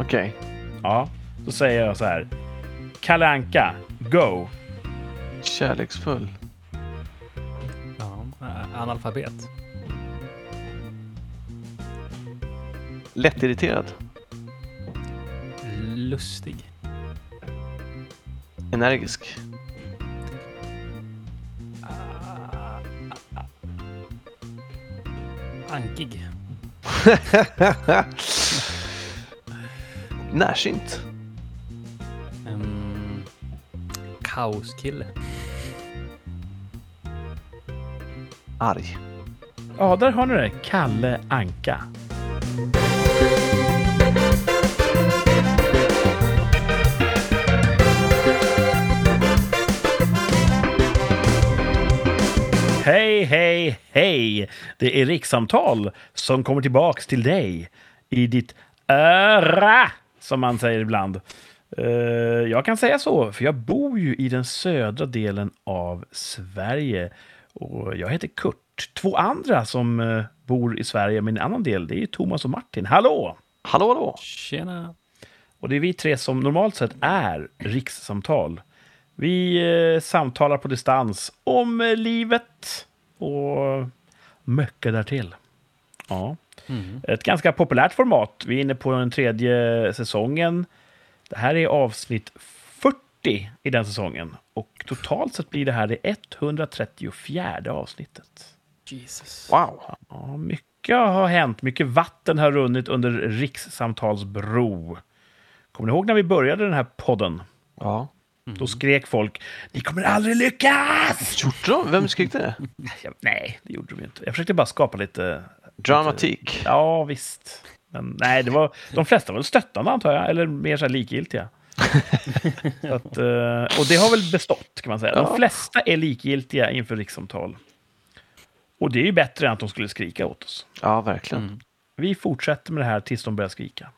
Okej. Ja, då säger jag så här. Kalle Anka, go! Kärleksfull. Ja, analfabet. Lättirriterad. Lustig. Energisk. Ankig. Närsynt. Um, kaoskille. Arg. Ja, där har ni det. Kalle Anka. Hej, hej, hej! Det är rikssamtal som kommer tillbaks till dig i ditt öra, som man säger ibland. Eh, jag kan säga så, för jag bor ju i den södra delen av Sverige. Och jag heter Kurt. Två andra som eh, bor i Sverige, men en annan del, det är ju Thomas och Martin. Hallå! Hallå, hallå. Tjena. Och det är vi tre som normalt sett är rikssamtal. Vi eh, samtalar på distans om livet och mycket därtill. Ja. Mm. Ett ganska populärt format. Vi är inne på den tredje säsongen. Det här är avsnitt 40 i den säsongen. Och totalt sett blir det här det 134 avsnittet. Jesus. Wow. Ja, mycket har hänt. Mycket vatten har runnit under rikssamtalsbro. Kommer ni ihåg när vi började den här podden? Ja. Då skrek folk “Ni kommer aldrig lyckas!” Gjorde de? Vem skrek det? Jag, Nej, det gjorde de inte. Jag förskökte bara skapa lite... Dramatik. Ja, visst. Men nej, det var, de flesta var väl stöttande antar jag, eller mer så här likgiltiga. så att, eh, och det har väl bestått, kan man säga. De Ja. flesta är likgiltiga inför rikssamtal. Och det är ju bättre än att de skulle skrika åt oss. Ja, verkligen. Mm. Vi fortsätter med det här tills de börjar skrika.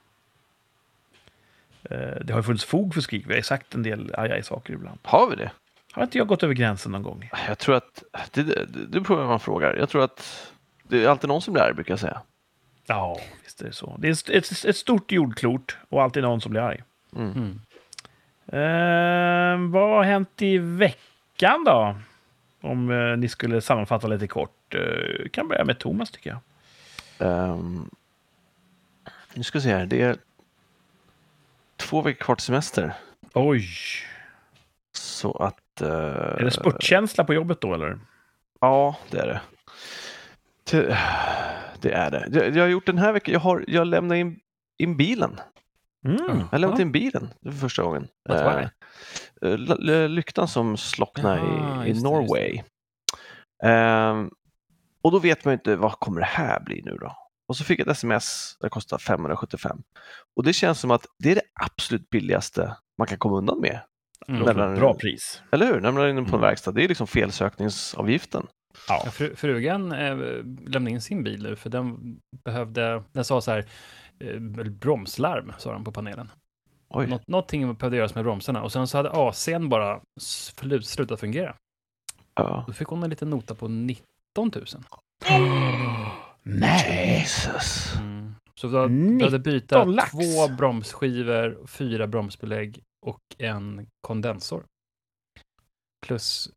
Eh, Det har ju funnits fog för skrik. Vi har ju sagt en del ajaj-saker ibland. Har vi det? Har inte jag gått över gränsen någon gång? Jag tror att, det, det, det vem man frågar. Jag tror att det är alltid någon som blir arg, brukar jag säga. Ja, visst är det så. Det är ett, ett, ett stort jordklot och alltid någon som blir arg. Mm. Mm. Eh, vad har hänt i veckan då? Om eh, ni skulle sammanfatta lite kort. Eh, kan börja med Thomas tycker jag. Ehm, nu ska vi se här. Det är två veckor kvar till semester. Oj! Så att... eh, Är det spurtkänsla på jobbet då eller? Ja, det är det. Det, är det. Jag, jag har gjort den här veckan. Jag har jag lämnat in, in bilen. Mm. Jag har lämnat in bilen för första gången. Eh, eh, lyktan som slocknade Ja, i, i just det, Norway. Ehm, och då vet man ju inte vad kommer det här bli nu då? Och så fick jag ett sms, det kostar 575. Och det känns som att det är det absolut billigaste man kan komma undan med. Mm. Bra pris. Eller hur? När man är inne på en Mm. verkstad, det är liksom felsökningsavgiften. Ja. Fru, frugan eh, lämnade in sin bil för den behövde, den sa så här, eh, bromslarm sa den på panelen. Oj. Nå, någonting behövde göras med bromsarna och sen så hade AC'n bara slut, slutat fungera. Ja. Då fick hon en liten nota på 19 000. Nej! Jesus. Mm. Så 19 behövde byta lax. två bromsskivor, fyra bromsbelägg och en kondensor. Plus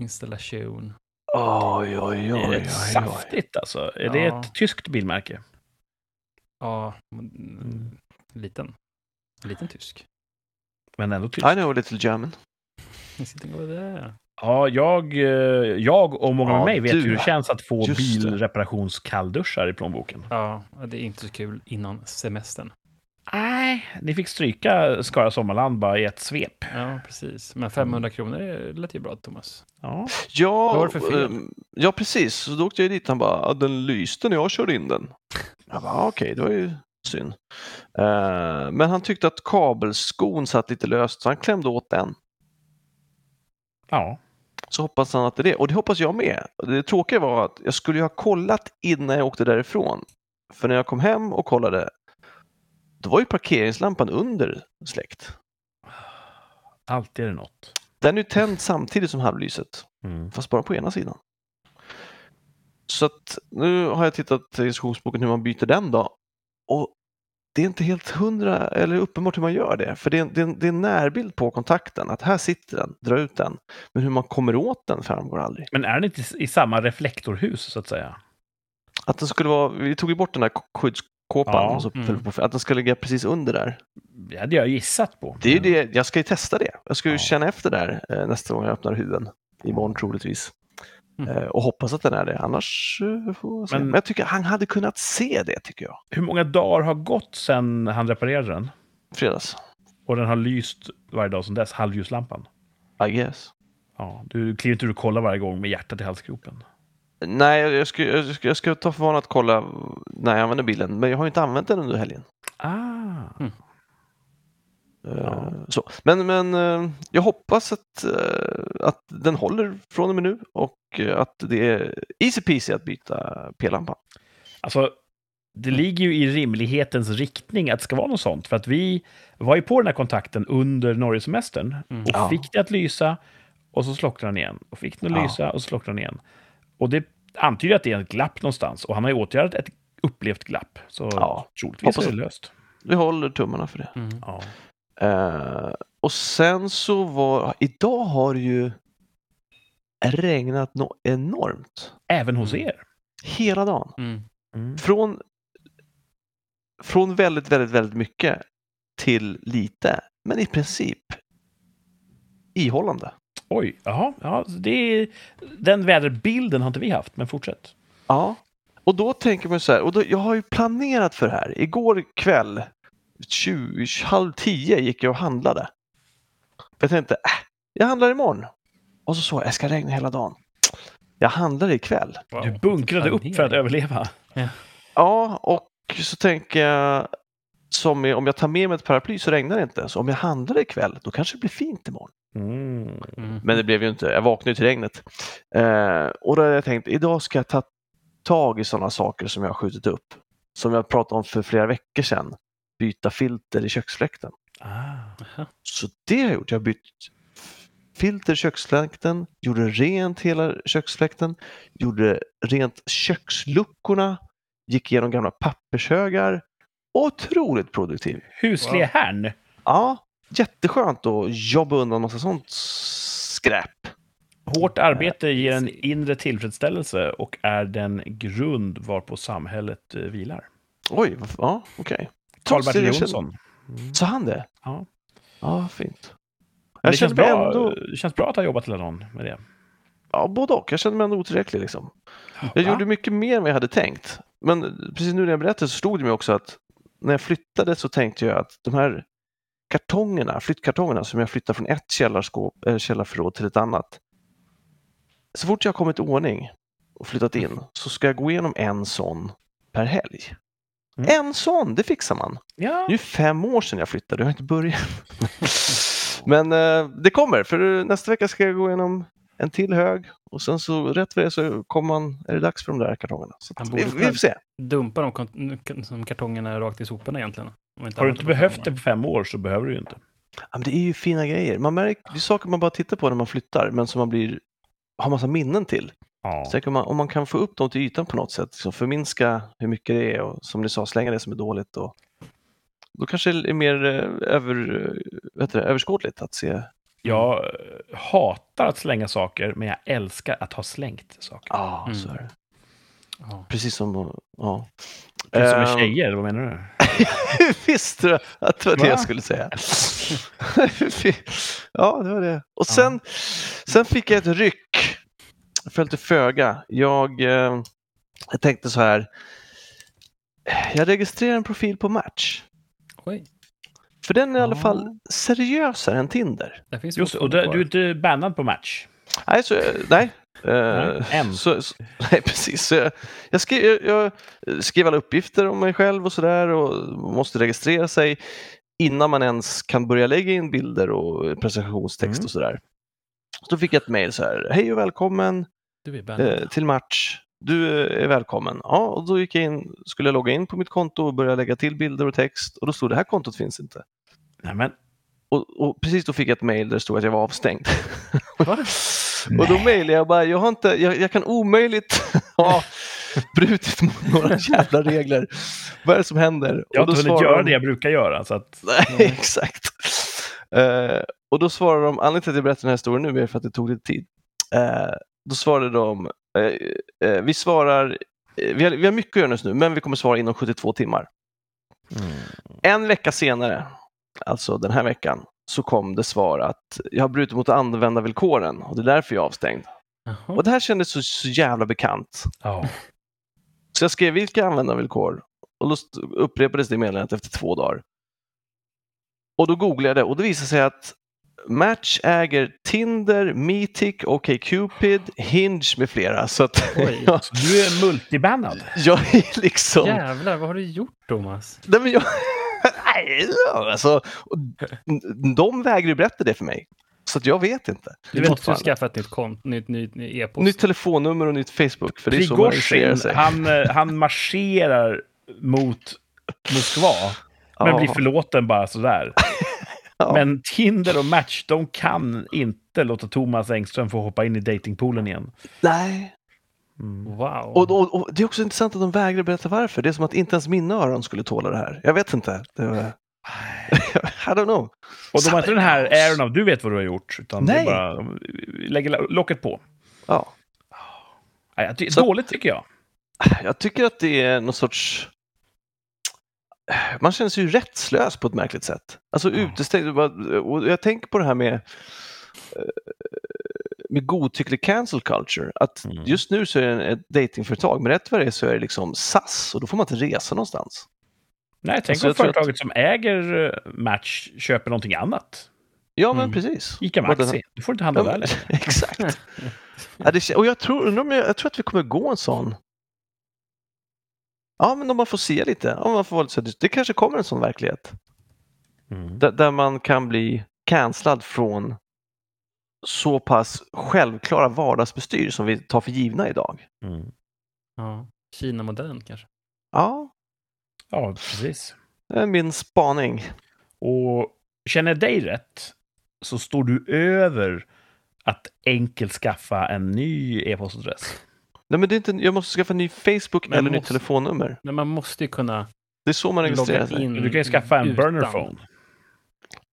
installation. Oj, oj, oj, Det är rätt saftigt alltså. Är det Ja. ett tyskt bilmärke? Ja, mm, liten. Liten tysk. Men ändå tyskt. I know a little German. Det. Ja, jag, eh, jag och många Ja, med mig vet du. hur det känns att få det. bilreparationskallduschar i plånboken. Ja, det är inte så kul innan semestern. Nej, ni fick stryka Skara Sommarland bara i ett svep. Ja, precis. Men 500 kronor är- lät ju bra, Thomas. Ja, Ja, Vad var det för fel? ehm, ja precis. Så då åkte jag dit han bara, "Ja, den lyste när jag körde in den. Jag bara, "Ah, okej, det var ju synd. Eh, men han tyckte att kabelskon satt lite löst så han klämde åt den. ja. Så hoppas han att det är det. Och det hoppas jag med. Det tråkiga var att jag skulle ju ha kollat innan jag åkte därifrån. För när jag kom hem och kollade, då var ju parkeringslampan under släckt. alltid är det något. Den är ju tänd samtidigt som halvlyset. Mm. fast bara på ena sidan. Så att nu har jag tittat i instruktionsboken hur man byter den då. Och det är inte helt hundra eller uppenbart hur man gör det. För det är, det, är, det är en närbild på kontakten, att här sitter den, dra ut den. Men hur man kommer åt den framgår aldrig. Men är den inte i samma reflektorhus, så att säga? Att den skulle vara, vi tog ju bort den här skyddskåpan, Ja, och så mm. på, att den ska ligga precis under där. Det hade jag gissat på. Det är ju det, jag ska ju testa det. Jag ska ju Ja. känna efter där eh, nästa gång jag öppnar huven. Imorgon troligtvis. Mm. Eh, och hoppas att den är det, annars eh, får jag se. Men- Men... jag tycker han hade kunnat se det, tycker jag. Hur många dagar har gått sedan han reparerade den? Fredags, Och den har lyst varje dag sedan dess, halvljuslampan. I guess. Ja, du kliver inte ur och kollar varje gång med hjärtat i halsgropen. Nej, jag ska, jag, ska, jag ska ta för vana att kolla när jag använder bilen, men jag har ju inte använt den under helgen. Ah, Eh, Ja. Så. Men, men eh, jag hoppas att, eh, att den håller från och med nu och att det är easy peasy att byta p-lampan. alltså, det ligger ju i rimlighetens riktning att det ska vara något sånt. För att vi var ju på den här kontakten under Norgesemestern Mm. och Ja. fick det att lysa och så slocknade den igen. Och fick den att Ja. lysa och så slocknade den igen. Och det antyder att det är ett glapp någonstans. Och han har ju åtgärdat ett upplevt glapp. Så Ja. troligtvis Hoppas är det löst. Vi håller tummarna för det. Mm. Ja. Eh, och sen så var, idag har ju regnat no enormt. Även hos Mm. er. Hela dagen. Mm. Mm. Från, från väldigt, väldigt, väldigt mycket till lite. Men i princip ihållande. Oj, jaha. Ja, det är, den väderbilden har inte vi haft, men fortsätt. Ja, och då tänker man så här, och då, jag har ju planerat för det här. Igår kväll, 20, halv tio gick jag och handlade. Jag tänkte, äh, jag handlar imorgon. Och så så, jag ska regna hela dagen. Jag handlar ikväll. Wow. Du bunkrade upp för att överleva. Ja, och så tänker jag, som om jag tar med mig ett paraply så regnar det inte. Så om jag handlar ikväll, då kanske det blir fint imorgon. Mm. Mm. Men det blev ju inte. Jag vaknade till regnet. Eh, och då har jag tänkt, idag ska jag ta tag i sådana saker som jag har skjutit upp. Som jag pratade om för flera veckor sedan. Byta filter i köksfläkten. Ah. Så det har jag gjort. Jag har bytt filter i köksfläkten, gjorde rent hela köksfläkten, gjorde rent köksluckorna, gick igenom gamla pappershögar. Otroligt produktiv. Husliga härn. Ja, jätteskönt att jobba undan massa sånt skräp. Hårt arbete ger en inre tillfredsställelse och är den grund varpå samhället eh, vilar. Oj, ja, okej. Karl-Bertil Jag känner- Jonsson. Sa han det? Ja. Ja, fint. Jag det känns bra, ändå, det känns bra att ha jobbat hela dagen med det. ja, både och. Jag känner mig ändå otillräcklig liksom. Jag Va? gjorde mycket mer än vad jag hade tänkt. Men precis nu när jag berättade så stod det mig också att när jag flyttade så tänkte jag att de här kartongerna, flyttkartongerna som jag flyttar från ett källarskåp, äh, källarförråd till ett annat. Så fort jag har kommit i ordning och flyttat in så ska jag gå igenom en sån per helg. Mm. En sån, det fixar man. Ja. Det är fem år sedan jag flyttade, jag har inte börjat. Men eh, det kommer, för nästa vecka ska jag gå igenom en till hög och sen så rätt för det så kommer man, är det dags för de där kartongerna. Så vi, vi får se. Dumpa de som kartongerna rakt i soporna egentligen. Om Har du inte behövt det på fem år så behöver du ju inte. Ja, men det är ju fina grejer. Man märker, det är saker man bara tittar på när man flyttar men som man blir, har massa minnen till. Ja. Så tänker man, om man kan få upp dem till ytan på något sätt, liksom förminska hur mycket det är och som ni sa, slänga det som är dåligt. Och, då kanske det är mer eh, över, heter det, överskådligt att se. Jag eh, hatar att slänga saker, men jag älskar att ha slängt saker. Ja, Mm. så är det. Ja. Precis som, ja. Precis som med Ehm, tjejer, vad menar du? Visste du att det var det Va? jag skulle säga? ja, det var det. Och sen, sen fick jag ett ryck. Jag föll till föga. Jag, eh, jag tänkte så här. Jag registrerar en profil på Match. Oj, För den är i alla Ja. fall seriösare än Tinder. Just och där, du är inte bannad på match. Nej, så, nej. Eh, Nej, än. Så, så, nej, precis. Så jag, jag, skrev, jag, jag skrev alla uppgifter om mig själv och sådär och måste registrera sig innan man ens kan börja lägga in bilder och presentationstext Mm. och sådär. Så då fick jag ett mejl så här. Hej och välkommen eh, till match. Du är välkommen. Ja, och då gick jag in, skulle jag logga in på mitt konto och börja lägga till bilder och text och då stod det här kontot finns inte. Nej, men Och, och precis då fick jag ett mejl där det stod att jag var avstängd. Och då mejlade jag bara, jag, har inte, jag, jag kan omöjligt ha brutit mot några jävla regler. Vad är det som händer? Jag har inte hunnit göra de- det jag brukar göra. Så att, Nej, exakt. Eh, och då svarar de, anledningen till att jag berättar den här historien nu är för att det tog lite tid. Eh, då svarade de, eh, vi svarar, vi har, vi har mycket att göra just nu, men vi kommer svara inom 72 timmar. En vecka senare, alltså den här veckan, så kom det svar att jag har brutit mot användarvillkoren och det är därför jag är avstängd. Jaha. Och det här kändes så, så jävla bekant. ja. Så jag skrev vilka användarvillkor och då upprepades det meddelandet efter två dagar. Och då googlade jag och det visade sig att Match äger Tinder, Meetic, OkCupid, Hinge med flera. Så att Oj. Så du är multibannad. jag är liksom... Jävlar, vad har du gjort Thomas? Nej, men jag... Alltså, de vägrar ju berätta det för mig. Så jag vet inte. Du vet måste ju skaffa ett nytt konto, nytt, nytt, nytt e-post. Nytt telefonnummer och nytt Facebook. För det är så man sig. han, eh, han marscherar mot Moskva, men Ja. blir förlåten bara sådär. Ja. Men Tinder och Match, de kan inte låta Thomas Engström få hoppa in i datingpoolen igen. Nej. Mm. Wow. Och, och, och det är också intressant att de vägrar berätta varför. Det är som att inte ens mina öron skulle tåla det här. Jag vet inte. Det var... I don't know. Och de har inte den här äran av du vet vad du har gjort, utan det är Nej. bara de lägger locket på. Ja. Nej, ty- Så- Dåligt tycker jag. Jag tycker att det är någon sorts... Man känner sig ju rättslös på ett märkligt sätt. Alltså utestängd. Och jag tänker på det här med, med godtycklig cancel culture. Att Mm. just nu så är det ett datingföretag, men rätt vad det är så är det liksom SAS och då får man inte resa någonstans. Nej, tänk Alltså, om tror att- företaget som äger eh, Match köper någonting annat. Ja, men Mm. precis. Ica Maxi. Du får inte handla Ja, där längre. Exakt. Ja, det, och jag tror, undrar jag, jag tror att vi kommer gå en sån. Ja, men om man får se lite. Om man får vara lite, så- det kanske kommer en sån verklighet. Mm. Där, där man kan bli cancellad från så pass självklara vardagsbestyr som vi tar för givna idag. Mm. Ja. Kina-modellen kanske. Ja, Ja, precis. det är min spaning. Och känner jag dig rätt så står du över att enkelt skaffa en ny e-postadress. Nej, men det är inte, jag måste skaffa en ny Facebook Men eller nytt måste- telefonnummer. Men man måste ju kunna Det är så man registrerar sig. in. Du kan ju skaffa en burner phone.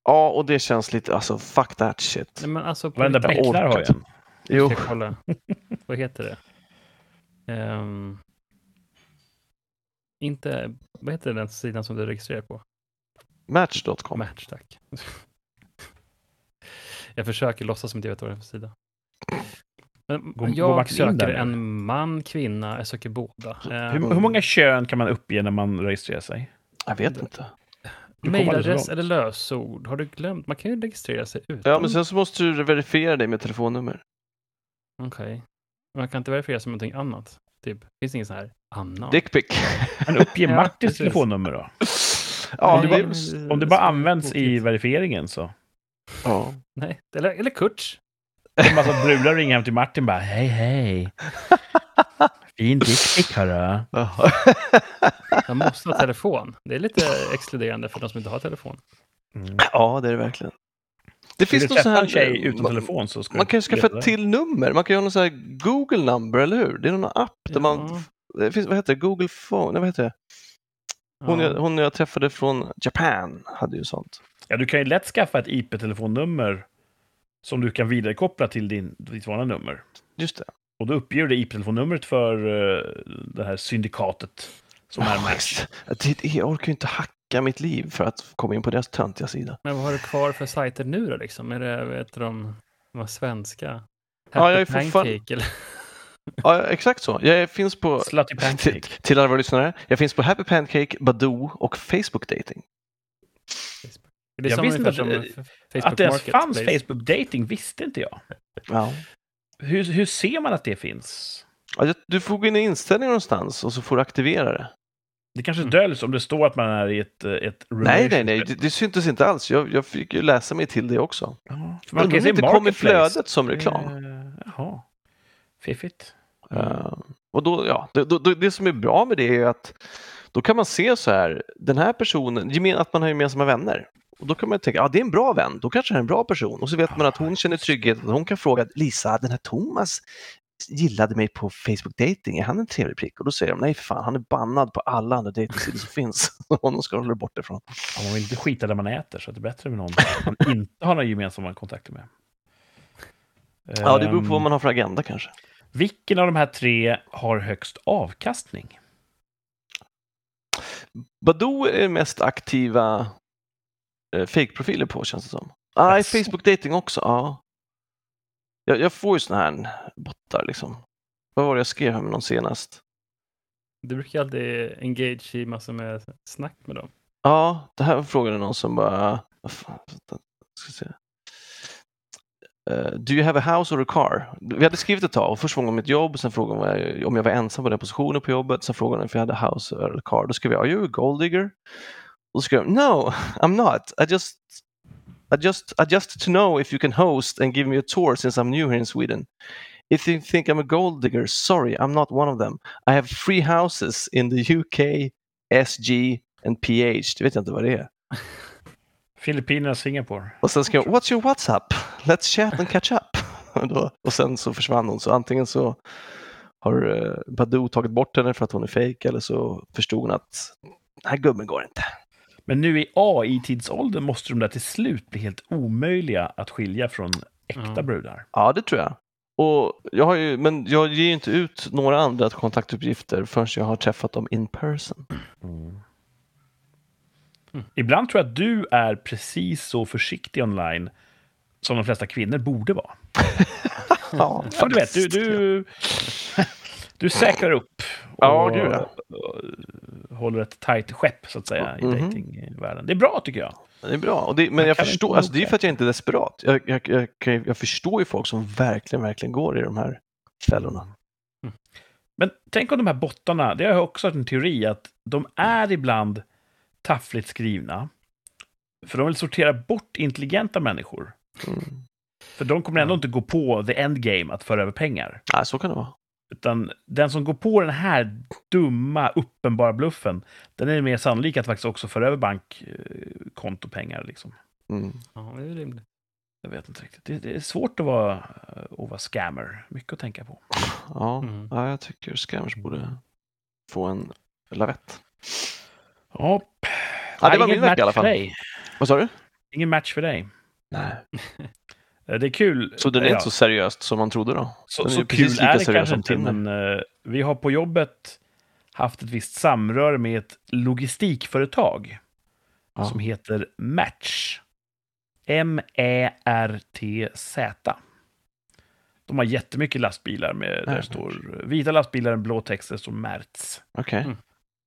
Ja, och det känns lite, alltså fuck that shit. Nej, men alltså på Varenda bäcklar har en. Jo, jag kolla. Vad heter det? Ehm, inte, vad heter den sidan som du registrerar på? match.com. Match, tack. jag försöker låtsas som att jag vet vad det är för sida. Men Gå- gå jag in söker en man, kvinna, jag söker båda. Ehm, Hur, hur många kön kan man uppge när man registrerar sig? Jag vet inte. Mailadress långt. eller lösord? Har du glömt? Man kan ju registrera sig utan. Ja, men sen så måste du verifiera dig med telefonnummer. Okej. Man kan inte verifiera sig med någonting annat? Typ, finns det ingen sån här Anna? Dickpic. Men uppge Ja, Martins precis. telefonnummer då. Ja, Om det det bara- är, Om det bara används i verifieringen så. ja. Nej, eller, eller Kurts. En massa brudar ringer hem till Martin bara hej hej. Fin dickpic hörru. Ja. Man måste ha telefon. Det är lite exkluderande för de som inte har telefon. Mm. ja, det är det verkligen. Det Vill finns någon sån här... en tjej utan man, telefon så ska man kan ju skaffa ett till nummer. Man kan ju ha någon sån här Google number, eller hur? Det är någon app där man... Ja. Det finns, vad heter det? Google phone? Nej, vad heter det? Hon, Ja. jag, hon jag träffade från Japan hade ju sånt. Ja, du kan ju lätt skaffa ett IP-telefonnummer som du kan vidarekoppla till din, ditt vanliga nummer. Just det. Och då uppger du IP-telefonnumret för uh, det här syndikatet som är. Det, det, jag orkar ju inte hacka mitt liv för att komma in på deras töntiga sida. Men vad har du kvar för sajter nu då liksom? Är det, vet du, de, de svenska? Ja, jag är Happy fortfarande- Pancake eller? Ja, exakt så. Jag finns på... Slutty Till, Pancake. till alla våra lyssnare. Jag finns på Happy Pancake, Badoo och Facebook Dating. Det är Jag visste inte att- eh, Facebook Att det ens fanns. Facebook Dating visste inte jag. Ja. Hur, hur ser man att det finns? Du får gå in i inställningar någonstans och så får du aktivera det. Det kanske Mm. döljs om det står att man är i ett, eh, ett Nej, nej, nej, det, det syntes inte alls. Jag, jag fick ju läsa mig till det också. Ja, Man kan se inte kom i flödet som reklam. Eh, Jaha. Fiffigt. Eh, och då, ja, det, då, då, det som är bra med det är att då kan man se så här, den här personen, att man har gemensamma vänner. Och då kan man tänka, ja det är en bra vän, då kanske det är en bra person. Och så vet man att hon känner trygghet, att hon kan fråga Lisa, den här Thomas, gillade mig på Facebook Dating, är han en trevlig prick? Och då säger de nej för fan, han är bannad på alla andra datingsidor som finns. Honom ska hålla dig borta ifrån. Ja, man vill inte skita där man äter, så det är bättre med någon man inte har några gemensamma kontakter med. Ja, det beror på vad Ehm, man har för agenda kanske. Vilken av de här tre har högst avkastning? Badoo är mest aktiva fake-profiler på känns det som. Nej, Jaså? Facebook Dating också, ja. Jag, jag får ju såna här bottar liksom. Vad var det jag skrev här med någon senast? Du brukar alltid engage i massor med snack med dem. Ja, det här frågade någon som bara... fan, ska se. Eh, do you have a house or a car? Vi hade skrivit ett tag och först frågade hon om mitt jobb, sen frågade hon om jag- om jag var ensam på den positionen på jobbet, sen frågade hon if jag hade house a car. Då skrev jag, are you a gold digger? Då skrev jag, no, I'm not. I just, I just, I just to know if you can host and give me a tour since I'm new here in Sweden. If you think I'm a gold digger, sorry, I'm not one of them. I have three houses in the UK, SG and PH. Det vet jag inte vad det är. Filippinerna Singapore. Och sen skrev hon, what's your WhatsApp? Let's chat and catch up. Och, då, och sen så försvann hon. Så antingen så har uh, Badoo tagit bort henne för att hon är fake eller så förstod hon att den här gubben går inte. Men nu i AI-tidsåldern måste de där till slut bli helt omöjliga att skilja från äkta Ja. brudar. Ja, det tror jag. Och jag har ju, men jag ger ju inte ut några andra kontaktuppgifter förrän jag har träffat dem in person. Ibland tror jag att du är precis så försiktig online som de flesta kvinnor borde vara. Ja, Ja, du vet, du, du, du säkrar upp och, Ja, gud, ja. håller ett tajt skepp, så att säga, i Mhm. datingvärlden. Det är bra, tycker jag. Det är bra. Det, men jag kan förstår, alltså, det är för att jag inte är desperat. Jag, jag, jag, jag förstår ju folk som verkligen, verkligen går i de här fällorna. Men tänk om de här bottarna, det har jag också en teori, att de är ibland taffligt skrivna. För de vill sortera bort intelligenta människor. Mm. För de kommer ändå inte gå på the endgame, att föra över pengar. Ja, så kan det vara. Utan den som går på den här dumma, uppenbara bluffen, den är mer sannolik att faktiskt också föra över bankkontopengar. Liksom. Mm. Ja, det är rimligt. Jag vet inte riktigt. Det, det är svårt att vara, att vara scammer. Mycket att tänka på. Ja, Mm. ja, jag tycker scammers borde få en lavett. Ja, Ja, det var min vecka i alla fall. Vad sa du? Ingen match för dig. Nej. Eh, Det är kul. Så den är Ja, inte så seriöst som man trodde då? så, den är så kul är det kanske inte, men eh, vi har på jobbet haft ett visst samröre med ett logistikföretag Ja. som heter Match. M-E-R-T-Z. De har jättemycket lastbilar med, där står vita lastbilar, en blå text, där står Mertz. Okej. Mm.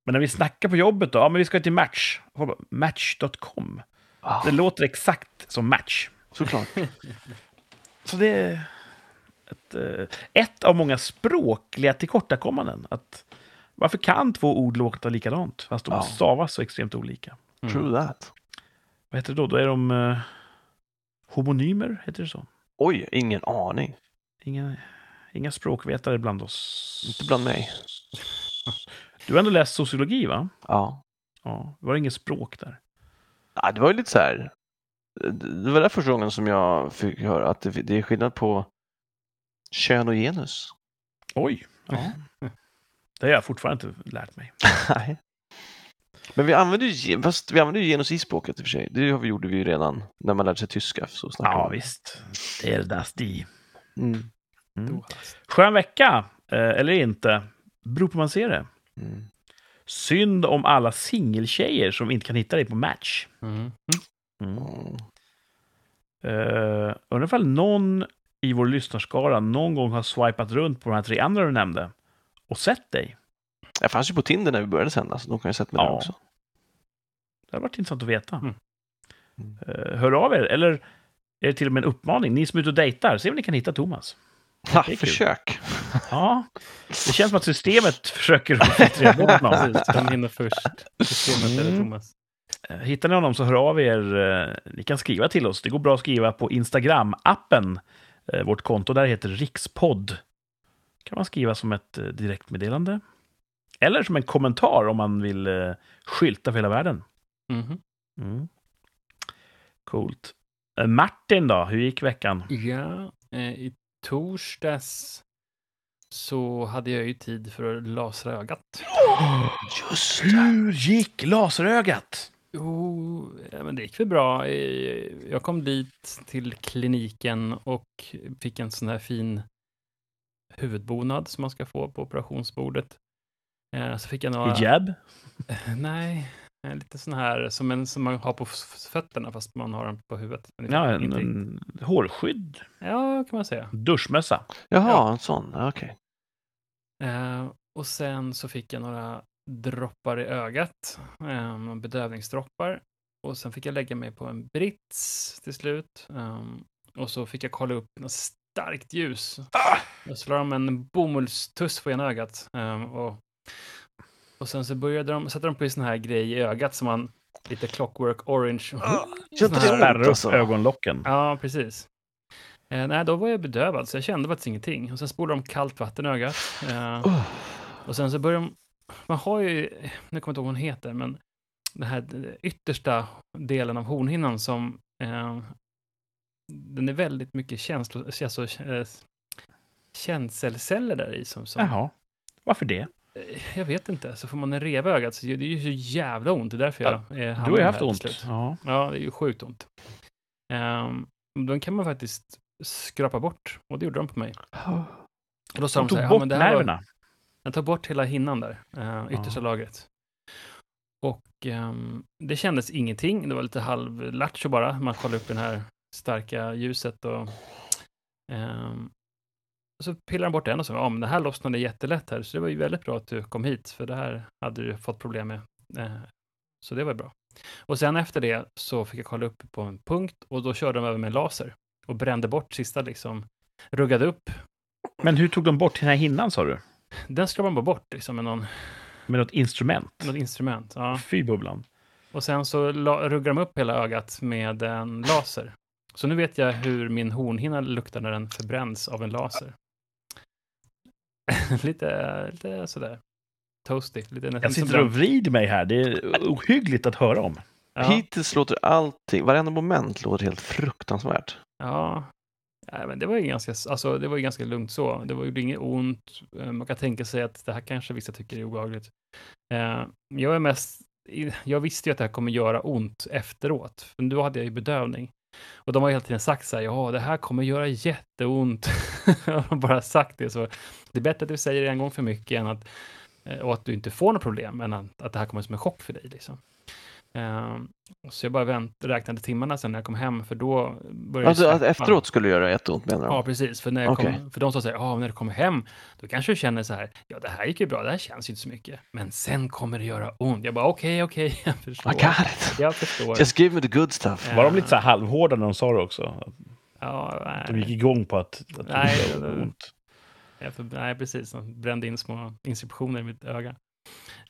Men när vi snackar på jobbet då, ja men vi ska till Match. Match.com. Ah, Det låter exakt som Match. Såklart. Så det är ett, eh, ett av många språkliga tillkortakommanden. Att varför kan två ord låta likadant, fast de Ja. stavas så extremt olika? Mm. True that. Vad heter det då? Då är de eh, homonymer, heter det så? Oj, ingen aning. Inga, inga språkvetare bland oss. Inte bland mig. Du har ändå läst sociologi, va? Ja. Ja. Var det inget språk där? ja, det var ju lite så här. Det var där första gången som jag fick höra att det, det är skillnad på kön och genus. Oj! Ja. Det har jag fortfarande inte lärt mig. Nej. Men vi använder ju, fast vi använder ju genus i språket i och för sig. Det har vi- gjorde vi ju redan när man lärde sig tyska. Så Ja, man. visst. Det är das die. Mm. Mm. Skön vecka, eh, eller inte. Beror på hur man ser det. Mm. Synd om alla singeltjejer som inte kan hitta dig på Match. Mm. Mm. Mm. Uh, undrar ifall någon i vår lyssnarskara någon gång har swipat runt på de här tre andra du nämnde och sett dig. Jag fanns ju på Tinder när vi började sända, så de kan ju ha sett mig där Ja. också. Det hade varit intressant att veta. Mm. Eh, hör av er, eller är det till och med en uppmaning? Ni som är ute och dejtar, se om ni kan hitta Thomas. Ha, försök. Ja, det känns som att systemet försöker filtrera bort någon. Den hinner först. Systemet eller Mm. Thomas. Eh, Hittar ni honom så hör av er. Eh, Ni kan skriva till oss. Det går bra att skriva på Instagram-appen. Eh, Vårt konto där heter Rikspodd. kan man skriva som ett direktmeddelande. Eller som en kommentar om man vill skylta för hela världen. Mhm. Mm. Coolt. Martin då, hur gick veckan? Ja, i torsdags så hade jag ju tid för att lasra ögat. Just det. Hur gick laserögat? Jo, ja, men det gick väl bra. Jag kom dit till kliniken och fick en sån här fin huvudbonad som man ska få på operationsbordet. Eh, Så fick jag några... Hijab? Nej, eh, lite sån här som, en, som man har på fötterna fast man har den på huvudet. Men Ja, en, inte- en hårskydd. ja, kan man säga. Duschmössa. Jaha, Ja. en sån. Okej. Eh, och sen så fick jag några droppar i ögat, några bedövningsdroppar. Och sen fick jag lägga mig på en brits till slut. Um, och så fick jag kolla upp något starkt ljus. Jag slår om en bomullstuss på ena ögat. ehm, och, och sen så började de, sätta de på en sån här grej i ögat som man, lite clockwork orange. Gör Sån inte här- det ont Spärra upp ögonlocken. Ja, precis. Eh, nej, då var jag bedövad, så jag kände faktiskt ingenting. Och sen spolade de kallt vatten i ögat. Eh, Oh. och sen så börjar de... Man har ju... Nu kommer jag inte ihåg vad hon heter, men den här yttersta delen av hornhinnan som... Eh, den är väldigt mycket känslo, alltså, eh, känselceller där i. Som, som, Jaha. Varför det? Eh, Jag vet inte. Så får man en reva i ögat, så det är ju så jävla ont. Det är därför jag eh, Du har ju här haft ont. Ja. Ja, det är ju sjukt ont. Um, då kan man faktiskt skrapa bort, och det gjorde de på mig. Och då sa De de så tog här, ja, bort men det här var, nerverna. Jag tar bort hela hinnan där, uh, yttersta Ja. lagret. Och ehm, det kändes ingenting, det var lite halvlattjo bara. Man kollade upp det här starka ljuset och ehm, så pillade de bort den och sa, ja men det här lossnade jättelätt här, så det var ju väldigt bra att du kom hit, för det här hade du fått problem med. Eh, så det var bra. Och sen efter det så fick jag kolla upp på en punkt och då körde de över med laser och brände bort sista liksom, ruggade upp. Men hur tog de bort den här hinnan sa du? Den ska man bara bort liksom med någon, Med något instrument? något instrument. Ja. Fy bubblan. Och sen så la, ruggar de upp hela ögat med en laser. Så nu vet jag hur min hornhinna luktar när den förbränns av en laser. lite, lite sådär toasty. Lite nästan Jag som sitter och vrider mig här. Det är ohyggligt att höra om. ja, Hittills låter allting, varenda moment låter helt fruktansvärt. ja. Nej, men det var ju ganska, alltså, det var ju ganska lugnt så. Det var ju inget ont. Eh, man kan tänka sig att det här kanske vissa tycker är obehagligt. Eh, jag är mest, jag visste ju att det här kommer göra ont efteråt. För då hade jag ju bedövning. Och de har hela tiden sagt så här, ja, det här kommer göra jätteont. De har bara sagt det. Så det är bättre att du säger det en gång för mycket än att, eh, och att du inte får något problem, än att, att det här kommer som en chock för dig. Liksom. Ehm, så jag bara vänt, räknade timmarna sen när jag kom hem, för då började Alltså släppa. efteråt skulle det göra jätteont menar Ja, de? precis. För, när jag Okej. kom, för de sa så här, ja, när du kommer hem, då kanske du känner så här, ja, det här gick ju bra, det här känns ju inte så mycket. Men sen kommer det göra ont. Jag bara, okej, okej, jag förstår. I got it. Jag förstår. Just give me the good stuff. Var de lite så här halvhårda när de sa det också? Ja, nej. De gick igång på att, att det Nej, gjorde det- ont. Jag för, nej, precis. De brände in små inskriptioner i mitt öga.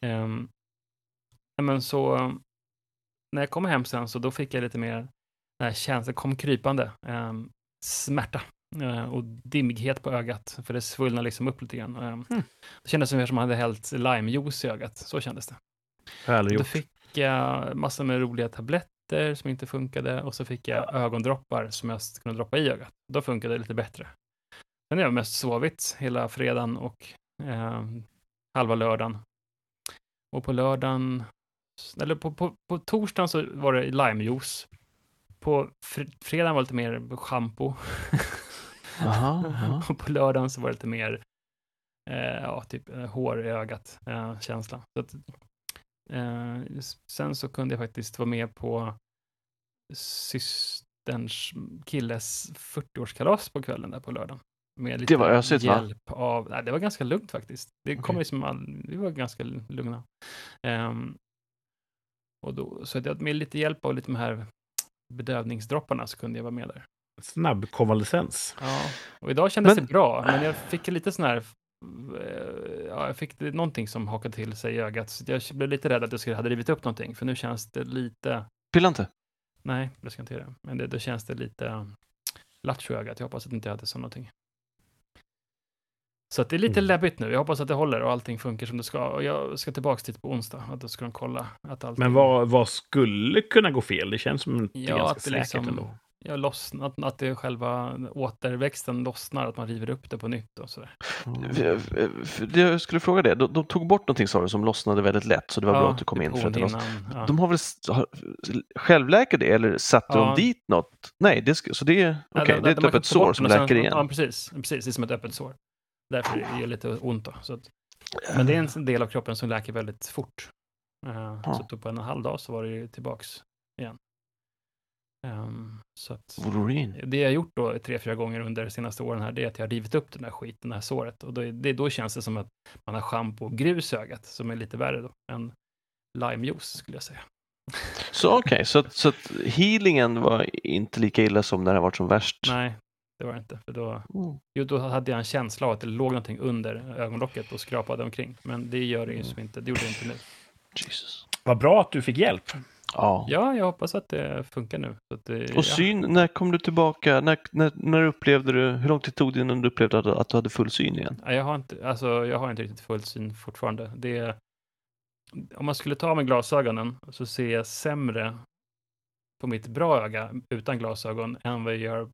Um, men så, när jag kom hem sen, så då fick jag lite mer, den här känslan kom krypande, um, smärta eh, och dimmighet på ögat, för det svullnade liksom upp lite grann. Um, Mm. Det kändes som att man hade hällt limejuice i ögat, så kändes det. Jag aldrig Då gjort. fick jag massor med roliga tabletter som inte funkade och så fick jag ögondroppar som jag kunde droppa i ögat. Då funkade det lite bättre. Sen har jag mest sovit hela fredagen och eh, halva lördagen. Och på lördagen, eller på, på, på torsdagen så var det limejuice. På fr- fredagen var det lite mer schampo. Aha, aha. och på lördagen så var det lite mer eh, ja, typ eh, hår i ögat eh, känsla. Så att, eh, sen så kunde jag faktiskt vara med på systerns killes 40-årskalas på kvällen där på lördagen. Med lite Det var ösigt, va? hjälp av, nej, det var ganska lugnt faktiskt. Det kom Okej. liksom all, var ganska lugna. Ehm, och då, så att jag med lite hjälp av lite de här bedövningsdropparna så kunde jag vara med där. Snabb konvalescens. Ja, och idag kändes Men- det bra, men jag fick lite sån här, eh, ja, jag fick det, någonting som hakade till sig i ögat, så jag blev lite rädd att jag skulle ha rivit upp någonting, för nu känns det lite, Pilla inte. nej, det ska inte göra, men det, då känns det lite lattjo i ögat, jag hoppas att inte jag hade så någonting. Så att det är lite Mm. läbbigt nu, jag hoppas att det håller och allting funkar som det ska, och jag ska tillbaka dit på onsdag, och då ska de kolla att allting... Men vad, vad skulle kunna gå fel? Det känns som att det är Ja, ganska att det säkert liksom- ändå. ja, lossna, att, att det själva återväxten lossnar, att man river upp det på nytt och sådär. För Jag skulle fråga det, de, de tog bort någonting sa du som lossnade väldigt lätt så det var bra att du kom in för att hornhinnan, ja. De har väl har, självläker det eller satte Ja. de dit något? Nej, det, så det är, Ja, okej, de- det är ett öppet sår som läker igen. Ja, precis. precis. Det är som ett öppet sår. Därför det gör lite ont. Då, så att, men det är en del av kroppen som läker väldigt fort. Eh, Ja. Så på en och en halv dag så var det ju tillbaks igen. Ehm, så att, Wolverine. det jag har gjort då tre, fyra gånger under de senaste åren här, det är att jag har rivit upp den här skiten, det här såret. Och då, det, då känns det som att man har schampo och grus i ögat, som är lite värre då än limejuice, skulle jag säga. Så okej, så, att- så att healingen var inte lika illa som när det varit som värst? Nej, det var det inte. För då, Mm. jo, då hade jag en känsla av att det låg någonting under ögonlocket och skrapade omkring. Men det gör det ju Mm. som inte, det gjorde det inte nu. Jesus. Vad bra att du fick hjälp. Ja. Ja, jag hoppas att det funkar nu. Så att det, Och syn, när kom du tillbaka? När, när, när upplevde du, hur lång tid tog det innan du upplevde att, att du hade full syn igen? Ja, jag, har inte, alltså, jag har inte riktigt full syn fortfarande. Det om man skulle ta mig glasögonen så ser jag sämre på mitt bra öga utan glasögon än vad jag gör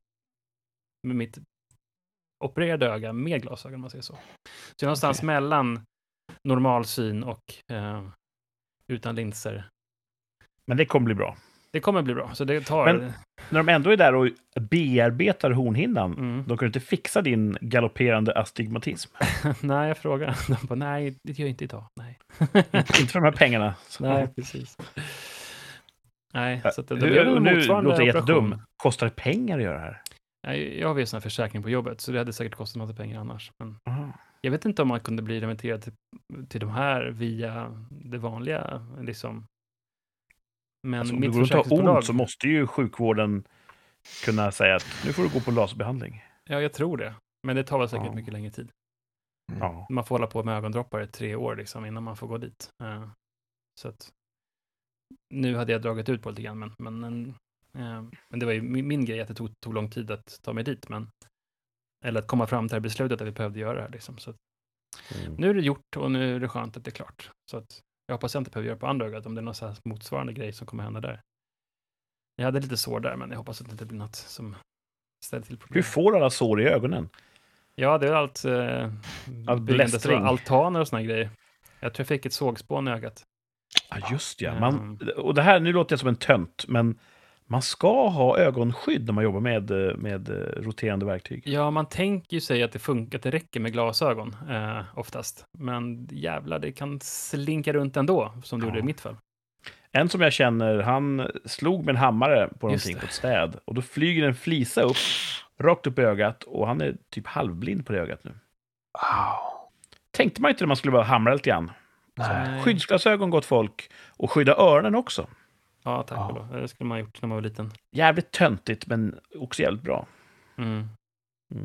med mitt opererade öga med glasögon, om man säger så. Så jag är någonstans Okej. mellan normal syn och eh, utan linser. Men det kommer bli bra. Det kommer bli bra, så det tar... Men- När de ändå är där och bearbetar hornhinnan, Mm. de kan inte fixa din galopperande astigmatism. nej, jag frågar. De bara, nej, det gör jag inte idag. Nej. inte för de här pengarna. Så- Nej, precis. Nej, så att det, det blev en nu motsvarande låter jag jättedum. Kostar det pengar att göra det här? Jag har ju sån här försäkring på jobbet, så det hade säkert kostat massa pengar annars. Men Aha. jag vet inte om man kunde bli remitterad till, till de här via det vanliga, liksom. Men Alltså, om mitt du går runt och har ont så måste ju sjukvården kunna säga att nu får du gå på laserbehandling. ja, jag tror det. Men det tar väl säkert Ja. mycket längre tid. Ja. Man får hålla på med ögondroppar i tre år liksom, innan man får gå dit. Eh, så att, nu hade jag dragit ut på lite grann, men, men, en- men det var ju min, grej att det tog, tog lång tid att ta mig dit. Men, eller att komma fram till det här beslutet att vi behövde göra det här. Liksom. Så Mm. nu är det gjort och nu är det skönt att det är klart. Så att, jag hoppas jag inte behöver göra på andra ögat om det är någon så motsvarande grej som kommer hända där. Jag hade lite sår där, men jag hoppas att det inte blir något som ställer till problem. Hur får alla sår i ögonen? Ja, det är allt eh, Allt blästring. altaner och såna grejer. Jag tror jag fick ett sågspån i ögat. Ja, just ja. Man, och det här, nu låter jag som en tönt, men man ska ha ögonskydd när man jobbar med, eh, med eh, roterande verktyg. Ja, man tänker ju sig att det funkar, att det räcker med glasögon eh, oftast. Men jävlar, det kan slinka runt ändå, som det Ja. gjorde i mitt fall. En som jag känner, han slog med en hammare på Just någonting det. på ett städ. Och då flyger en flisa upp, rakt upp i ögat. Och han är typ halvblind på det ögat nu. Wow. Tänkte man inte när man skulle bara hamra lite grann. Nej. Skyddsglasögon, gott folk. Och skydda öronen också. Ja, tack Ja. lov. Det skulle man ha gjort när man var liten. Jävligt töntigt, men också jävligt bra. Mm. Mm.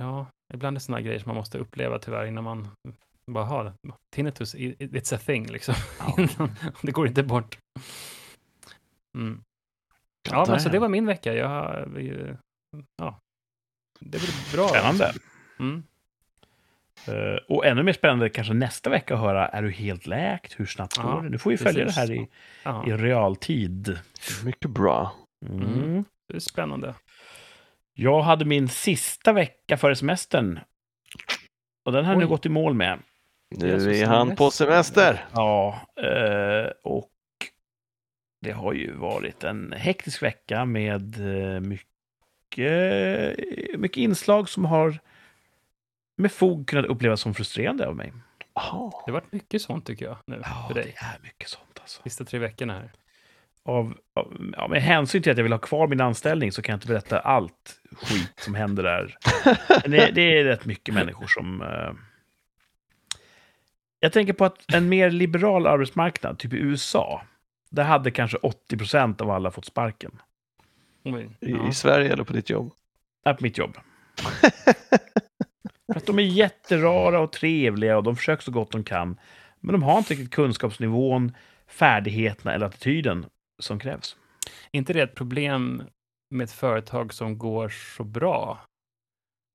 Ja, ibland är det såna grejer som man måste uppleva tyvärr innan man bara har det. Tinnitus, it's a thing liksom. Ja. det går inte bort. Mm. Ja, men så det var min vecka. Jag, ja, det blir bra. Spännande. Mm. Eh, och ännu mer spännande kanske nästa vecka att höra, är du helt läkt? Hur snabbt Ja, går det? Nu får vi följa precis. det här i, Ja, i realtid. Mycket bra. Mm. Mm. det är spännande. Jag hade min sista vecka före semestern. Och den har nu gått i mål med. Nu är han på semester. Ja, eh, och det har ju varit en hektisk vecka med eh, mycket, mycket inslag som har med fog kunnat upplevas som frustrerande av mig. Jaha. Det har varit mycket sånt tycker jag nu Ja, för det dig. är mycket sånt alltså. Sista tre veckorna här. Av, av, ja, med hänsyn till att jag vill ha kvar min anställning så kan jag inte berätta allt skit som händer där. Det, det är rätt mycket människor som... Eh... Jag tänker på att en mer liberal arbetsmarknad, typ i USA, där hade kanske 80 procent av alla fått sparken. I, ja. I Sverige eller på ditt jobb? Är på mitt jobb. För att de är jätterara och trevliga och de försöker så gott de kan. Men de har inte riktigt kunskapsnivån, färdigheterna eller attityden som krävs. inte det ett problem med ett företag som går så bra?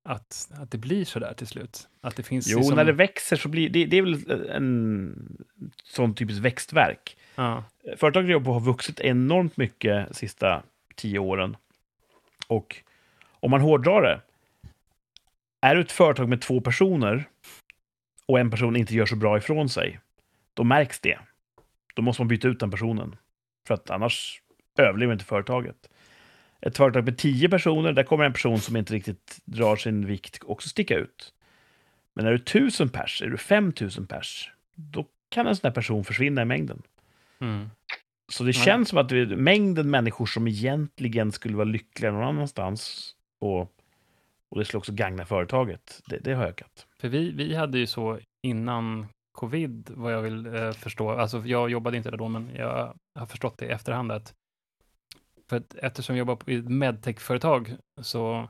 Att, att det blir så där till slut? Att det finns Jo, liksom, när det växer så blir det, det är väl en sån typisk växtverk. ja, Företaget jag jobbar på har vuxit enormt mycket de sista tio åren. Och om man hårdrar det, är du ett företag med två personer och en person inte gör så bra ifrån sig, då märks det. Då måste man byta ut den personen. För att annars överlever inte företaget. Ett företag med tio personer, där kommer en person som inte riktigt drar sin vikt också sticka ut. Men är du tusen pers, är du 5000 pers, då kan en sån här person försvinna i mängden. Mm. Så det känns som att det mängden människor som egentligen skulle vara lyckliga någon annanstans och, och det skulle också gagna företaget, det, det har ökat. För vi, vi hade ju så innan covid, vad jag vill eh, förstå, alltså jag jobbade inte där då, men jag har förstått det i efterhand att för att eftersom jag jobbar på- i ett medtech-företag så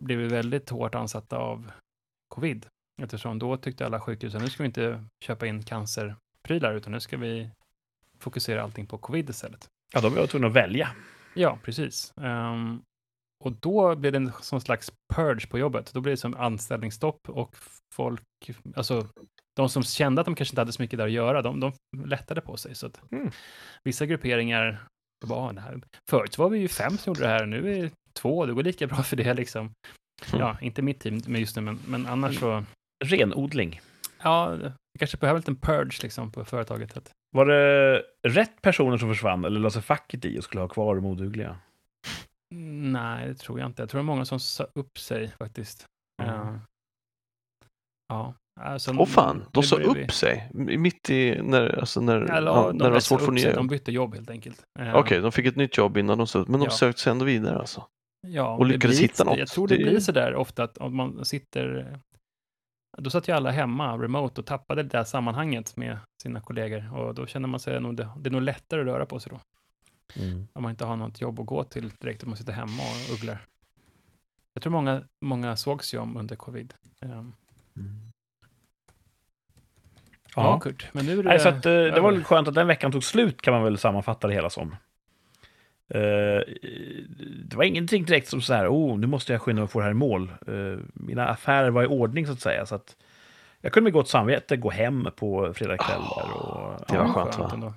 blev vi väldigt hårt ansatta av covid. Eftersom då tyckte alla sjukhus att nu ska vi inte köpa in cancerprylar, utan nu ska vi fokusera allting på covid istället. Ja, då var jag tvungen att välja. Ja, precis. Ehm, och då blev det en sån slags purge på jobbet. Då blev det som anställningsstopp och folk, alltså de som kände att de kanske inte hade så mycket där att göra, de, de lättade på sig. Så att Mm. vissa grupperingar, bara, det här. förut var vi ju fem som gjorde det här, nu är det två, det går lika bra för det liksom. Mm. Ja, inte mitt team med just nu, men, men annars så, Renodling. ja, vi kanske behöver en liten purge liksom på företaget. Var det rätt personer som försvann eller la sig facket i och skulle ha kvar de odugliga? Nej, det tror jag inte. Jag tror det är många som sa upp sig faktiskt. Mm. Ja. Ja. Alltså, Åh fan, de sa börjar vi- upp sig mitt i när, alltså när, Eller, ja, när de det var svårt att få upp nya sig, jobb. De bytte jobb helt enkelt. Eh, Okej, de fick ett nytt jobb innan de sökte, men de Ja. sökte sig ändå vidare alltså. Ja, och lyckades blir- hitta något. Jag tror det, Det blir så där ofta att om man sitter... Då satt ju alla hemma remote och tappade det där sammanhanget med sina kollegor och då känner man sig nog, det, det är nog lättare att röra på sig då. Om man inte har något jobb att gå till direkt om man sitter hemma och ugglar. Jag tror många, många sågs ju om under covid. Um, ja. Ja. Kurt, men nu är det... Nej, så att, eh, det var över. väl skönt att den veckan tog slut, kan man väl sammanfatta det hela som. Eh, det var ingenting direkt som så här, oh, nu måste jag skynda mig få det här i mål. Eh, mina affärer var i ordning, så att säga. Så att jag kunde med gott samvete gå hem på fredagskvällar. Och, Det var ja, skönt, va?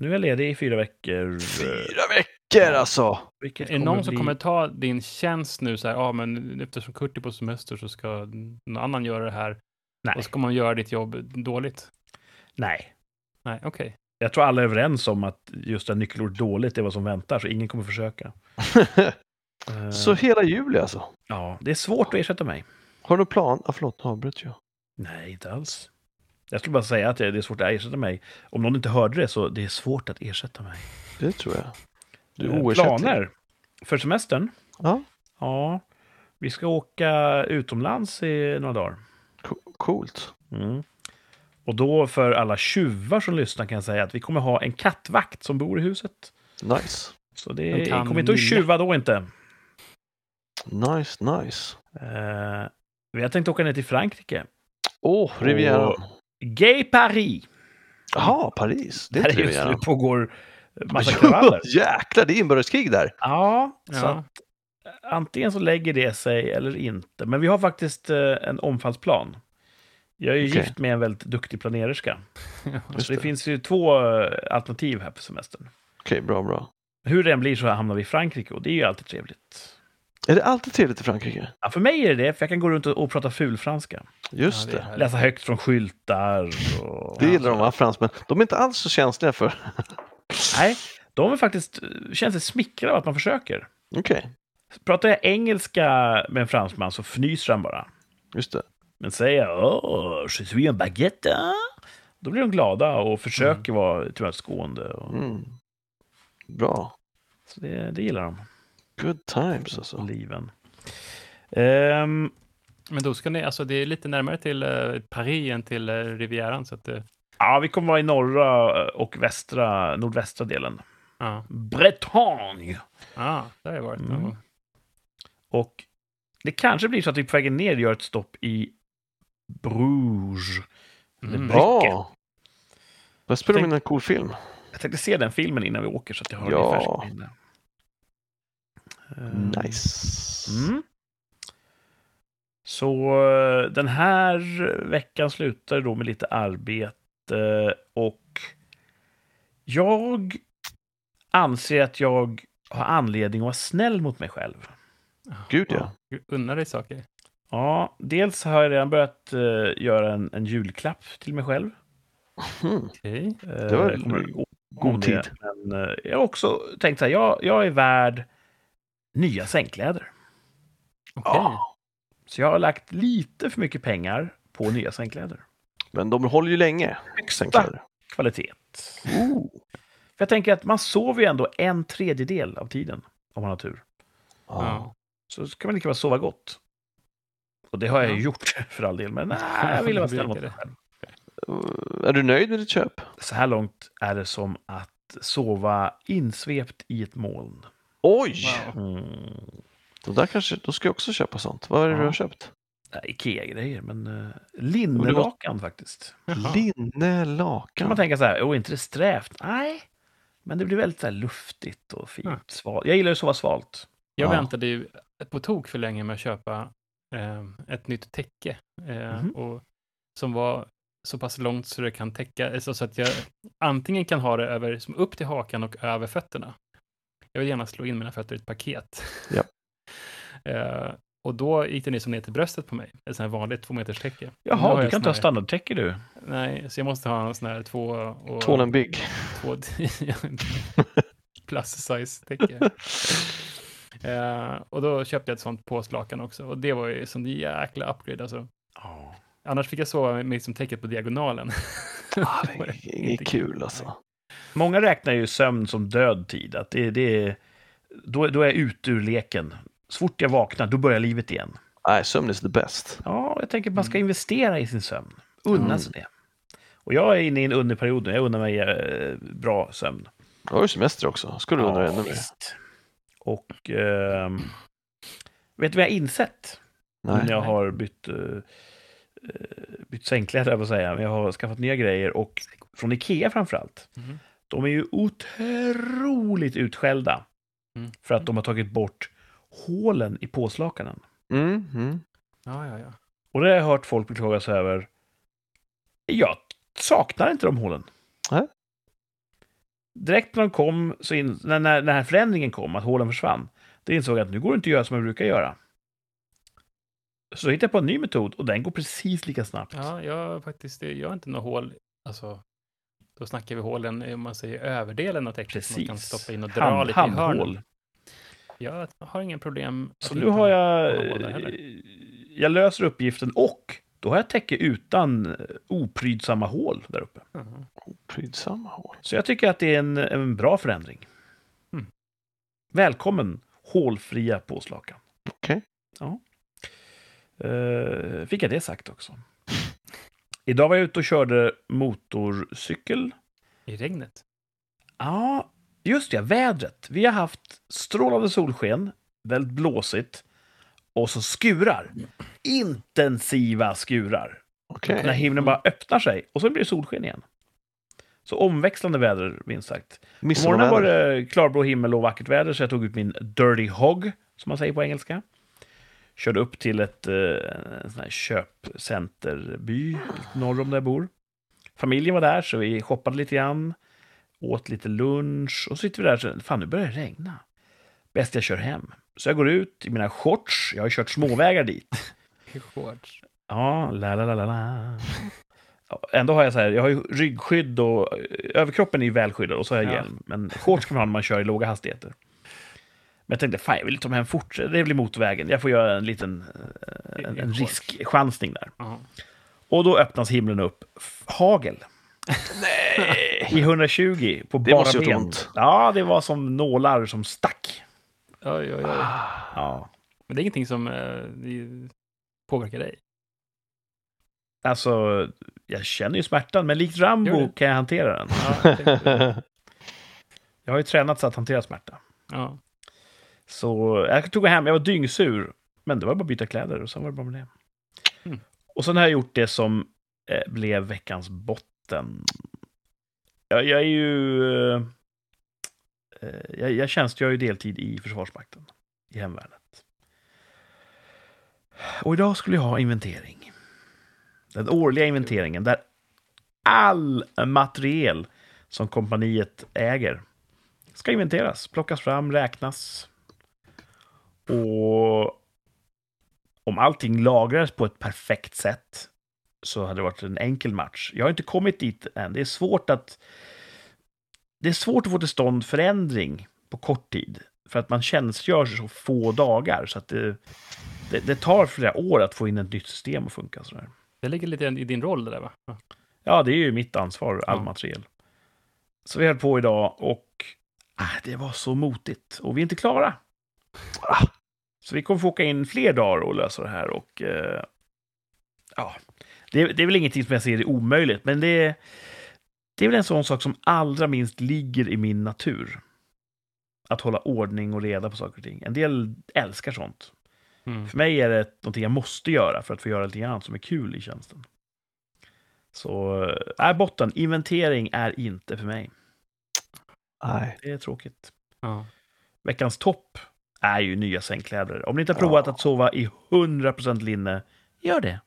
Nu är jag ledig i fyra veckor. Eh, Fyra veckor alltså! Vilket Är det någon som bli- kommer ta din tjänst nu så här, ja men eftersom Kurt är på semester så ska någon annan göra det här Nej, och så kommer man göra ditt jobb dåligt? nej. Nej, okej. Jag tror alla är överens om att just det här nyckelordet dåligt är vad som väntar, så ingen kommer försöka. Eh, Så hela juli alltså? Ja, det är svårt att ersätta mig. Har du någon plan? Ah, förlåt, avbröt jag. Nej, inte alls. Jag skulle bara säga att det är svårt att ersätta mig. Om någon inte hörde det så det är svårt att ersätta mig. Det tror jag. Du är Eh, oersättlig. Planer för semestern? Ja, Ja, vi ska åka utomlands i några dagar. co- coolt. Mm. Och då för alla tjuvar som lyssnar kan jag säga att vi kommer ha en kattvakt som bor i huset. Nice. Så det kan kommer inte att tjuva då inte. Nice, nice. Eh, vi har tänkt åka ner till Frankrike. Åh, Rivieran. Gay Paris! Jaha, Paris. Det är Där just nu pågår massa kravaller. Jäklar, det är inbördeskrig där. Ja, så Ja. att antingen så lägger det sig eller inte. Men vi har faktiskt eh, en omfallsplan. Jag är ju Okej. gift med en väldigt duktig planererska. Just Så det det. finns ju två eh, alternativ här på semestern. Okej, bra, bra. Hur det än blir så hamnar vi i Frankrike och det är ju alltid trevligt. Är det alltid trevligt i Frankrike? Ja, för mig är det det, för jag kan gå runt och, och prata fulfranska. Just Ja, det. Läsa högt från skyltar. Och, Det gillar de, va, fransmän? De är inte alls så känsliga för... Nej, de är faktiskt, känns sig smickrade av att man försöker. Okej, Pratar jag engelska med en fransman så fnyser han bara. just det. Men säger jag åh, je suis en baguette, då blir de glada och försöker vara tillmötesgående. Och, Mm. Bra. Så det, det gillar de, Good times alltså. liven. Ehm, Men då ska ni, alltså det är lite närmare till eh, Paris än till eh, Rivieran så att, eh, ja, vi kommer vara i norra och västra, nordvästra delen. ja. Bretagne! Ah, där har jag varit Mm. Och det kanske blir så att vi på vägen ner gör ett stopp i Bruges. Mm. Det Ja! Där spelar de in en cool film. Jag tänkte se den filmen innan vi åker så att jag har Ja. det i färskt minne. Ehm, Nice. Mm. Så eh, den här veckan slutar då med lite arbete och jag anser att jag ha anledning att vara snäll mot mig själv. Gud ja. Unna dig saker. Ja, dels har jag redan börjat eh, göra en, en julklapp till mig själv. Mm. Okej. Eh, Det var god tid. Men jag har också tänkt så här, jag, jag är värd nya sängkläder. Okej. Ja. Så jag har lagt lite för mycket pengar på nya sängkläder. Men de håller ju länge. sängkläder. Kvalitet. Oh. För jag tänker att man sover ju ändå en tredjedel av tiden, om man har tur. Ja. Så ska man lika väl sova gott. Och det har jag ju Ja. gjort för all del, men nej, jag ville vara snäll mot mig själv. Är du nöjd med ditt köp? Så här långt är det som att sova insvept i ett moln. Oj! Wow. Mm. Då, där kanske, då ska jag också köpa sånt. Vad är det Ja. du har köpt? Nej, Ikea-grejer, men uh, linnelakan faktiskt. Jaha. Kan Linnelakan. man tänka så här, åh, inte det strävt? Nej, men det blir väldigt så här luftigt och fint. Ja. Svalt. Jag gillar att sova svalt. Jag Ja. väntade ju på tok för länge med att köpa eh, ett nytt täcke. Eh, Mhm. och, som var så pass långt så det kan täcka, alltså, så att jag antingen kan ha det över, som upp till hakan och över fötterna. Jag vill gärna slå in mina fötter i ett paket. Ja. eh, och då gick det ner som ner till bröstet på mig, ett sånt här vanligt två meters täcke. Jaha, du kan inte ha standardtäcke du. Nej, så jag måste ha en sån här två och... Tall and big. två plus size täcke. Eh, och då köpte jag ett sånt påslakan också. Och det var ju som jäkla upgrade alltså. Ja. Annars fick jag sova med liksom täcket på diagonalen. Ah, det är inget kul alltså. Många räknar ju sömn som död tid. Att det, det är, då, då är jag ute ur leken. Så fort jag vaknar, då börjar livet igen. Nej, sömn is the best. Ja, jag tänker att man ska investera i sin sömn. Unna Mm. sig det. Och jag är inne i en underperiod nu. Jag unnar mig eh, bra sömn. Du har ju semester också. Ska du undra ännu mer? Och ehm, vet du vad jag har insett? Nej. när jag har bytt, eh, eh, bytt sängkläder, jag säga. Men jag har skaffat nya grejer och från Ikea framförallt. Mhm. De är ju otroligt utskällda Mm. för att de har tagit bort hålen i påslakanen. Mm, mm. Ja, ja, ja. Och det har jag hört folk beklaga sig över. Jag saknar inte de hålen. Nej. Direkt när de kom, så in, när, när den här förändringen kom, att hålen försvann, då insåg jag att nu går det inte att göra som jag brukar göra. Så hittade jag på en ny metod och den går precis lika snabbt. ja jag faktiskt, jag har inte några hål, alltså. Då snackar vi hålen, om man säger överdelen av täcket. Som man kan Precis. stoppa in och dra Hand, lite i hörnen. Jag har inga problem. Så nu har jag... heller. Jag löser uppgiften och då har jag täcke utan eh, oprydsamma hål där uppe. Mhm. Prydsamma hål. Så jag tycker att det är en, en bra förändring. Mm. Välkommen hålfria påslakan. Okej. Ja. Uh, fick jag det sagt också. Idag var jag ute och körde motorcykel. I regnet. Ja, just det, vädret. Vi har haft strålande solsken, väldigt blåsigt och så skurar. Intensiva skurar. Okej. När himlen bara öppnar sig och så blir det solsken igen. Så omväxlande väder, minst sagt. På morgonen var det klarblå himmel och vackert väder, så jag tog ut min Dirty Hog, som man säger på engelska. Körde upp till ett eh, köpcenterby norr om där jag bor. Familjen var där, så vi shoppade lite grann. Åt lite lunch och så sitter vi där så fan nu börjar det regna. Bäst jag kör hem. Så jag går ut i mina shorts, jag har kört småvägar dit. I shorts. Ja, la la la la la. Ändå har jag så här, jag har ju ryggskydd och överkroppen är ju välskyddad och så har jag Ja. hjälm. Men shorts kan man ha när man kör i låga hastigheter. Men jag tänkte, fan jag vill ta mig hem fort, det blir motorvägen. Jag får göra en liten eh, en, en riskchansning där. Ja. Och då öppnas himlen upp. Hagel. Nej! I 120 på Det bara måste ben. ont. Ja, det var som nålar som stack. Oj, oj, oj. Ja. Men det är ingenting som eh, påverkar dig? Alltså, jag känner ju smärtan, men likt Rambo kan jag hantera den. Ja, jag Jag har ju tränat så att hantera smärta. ja. Så jag tog mig hem, jag var dyngsur. Men det var bara att byta kläder och sen var det bara med det. Mm. Och sen har jag gjort det som eh, blev veckans botten. Jag, jag är ju... Eh, eh, jag, jag tjänstgör ju deltid i Försvarsmakten, i hemvärnet. Och idag skulle jag ha inventering. Den årliga inventeringen där all materiel som kompaniet äger ska inventeras, plockas fram, räknas. Och om allting lagrades på ett perfekt sätt så hade det varit en enkel match. Jag har inte kommit dit än. Det är svårt att det är svårt att få till stånd förändring på kort tid. För att man tjänstgör så få dagar. Så att det, det, det tar flera år att få in ett nytt system att funka. Sådär. Det ligger lite i din roll det där va? Ja, det är ju mitt ansvar, all Ja. materiel. Så vi höll på idag och ah, det var så motigt. Och vi är inte klara. Ah. Så vi kommer få åka in fler dagar och lösa det här. Och eh, ja, det, det är väl ingenting som jag ser är omöjligt, men det, är- det är väl en sån sak som allra minst ligger i min natur. Att hålla ordning och reda på saker och ting. En del älskar sånt. Mm. För mig är det någonting jag måste göra för att få göra lite annat som är kul i tjänsten. Så, äh, botten, inventering är inte för mig. Nej. Det är tråkigt. Ja. Veckans topp är ju nya sängkläder. Om ni inte har provat att sova i 100% linne, gör det.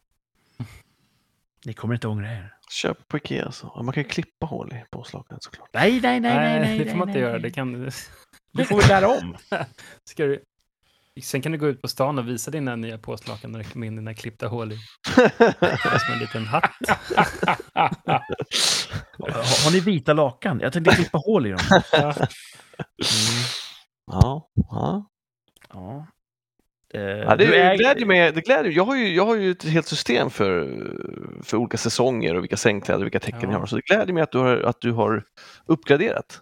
Ni kommer inte ångra er. Köp på Ikea alltså. Man kan ju klippa hål i påslagen såklart. Nej, nej, nej, nej, nej. det får man inte göra. Det kan... Du får väl lära om. Ska du... Sen kan du gå ut på stan och visa dina nya påslakan och komma in dina klippta hål i. Som en liten hatt. har, har ni vita lakan? Jag tänkte klippa hål i dem. Mm. Ja, ja. Ja. Eh, ja det, du äger- glädjer mig. Det glädjer, jag, har ju, jag har ju ett helt system för, för olika säsonger och vilka sängkläder och vilka tecken Ja. jag har. Så det glädjer mig att du har, att du har uppgraderat.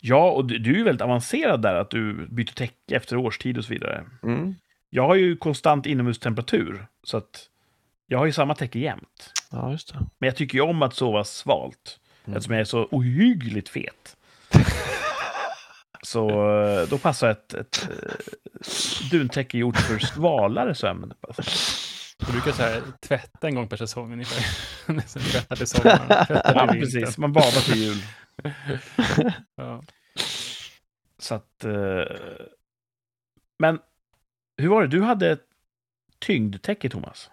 Ja, och du, du är ju väldigt avancerad där, att du byter täcke efter årstid och så vidare. Mm. Jag har ju konstant inomhustemperatur, så att jag har ju samma täcke jämt. Ja, just det. Men jag tycker ju om att sova svalt, Mm. eftersom jag är så ohyggligt fet. Så eh, då passar ett, ett eh, duntäcke gjort för svalare sömn. Du brukar så här, tvätta en gång per säsong ungefär. Sen tvättar till sommaren. Tvättar Ja, precis. Man badar till jul. Ja. Så att... eh, Men hur var det? Du hade ett tyngdtäcke, Thomas?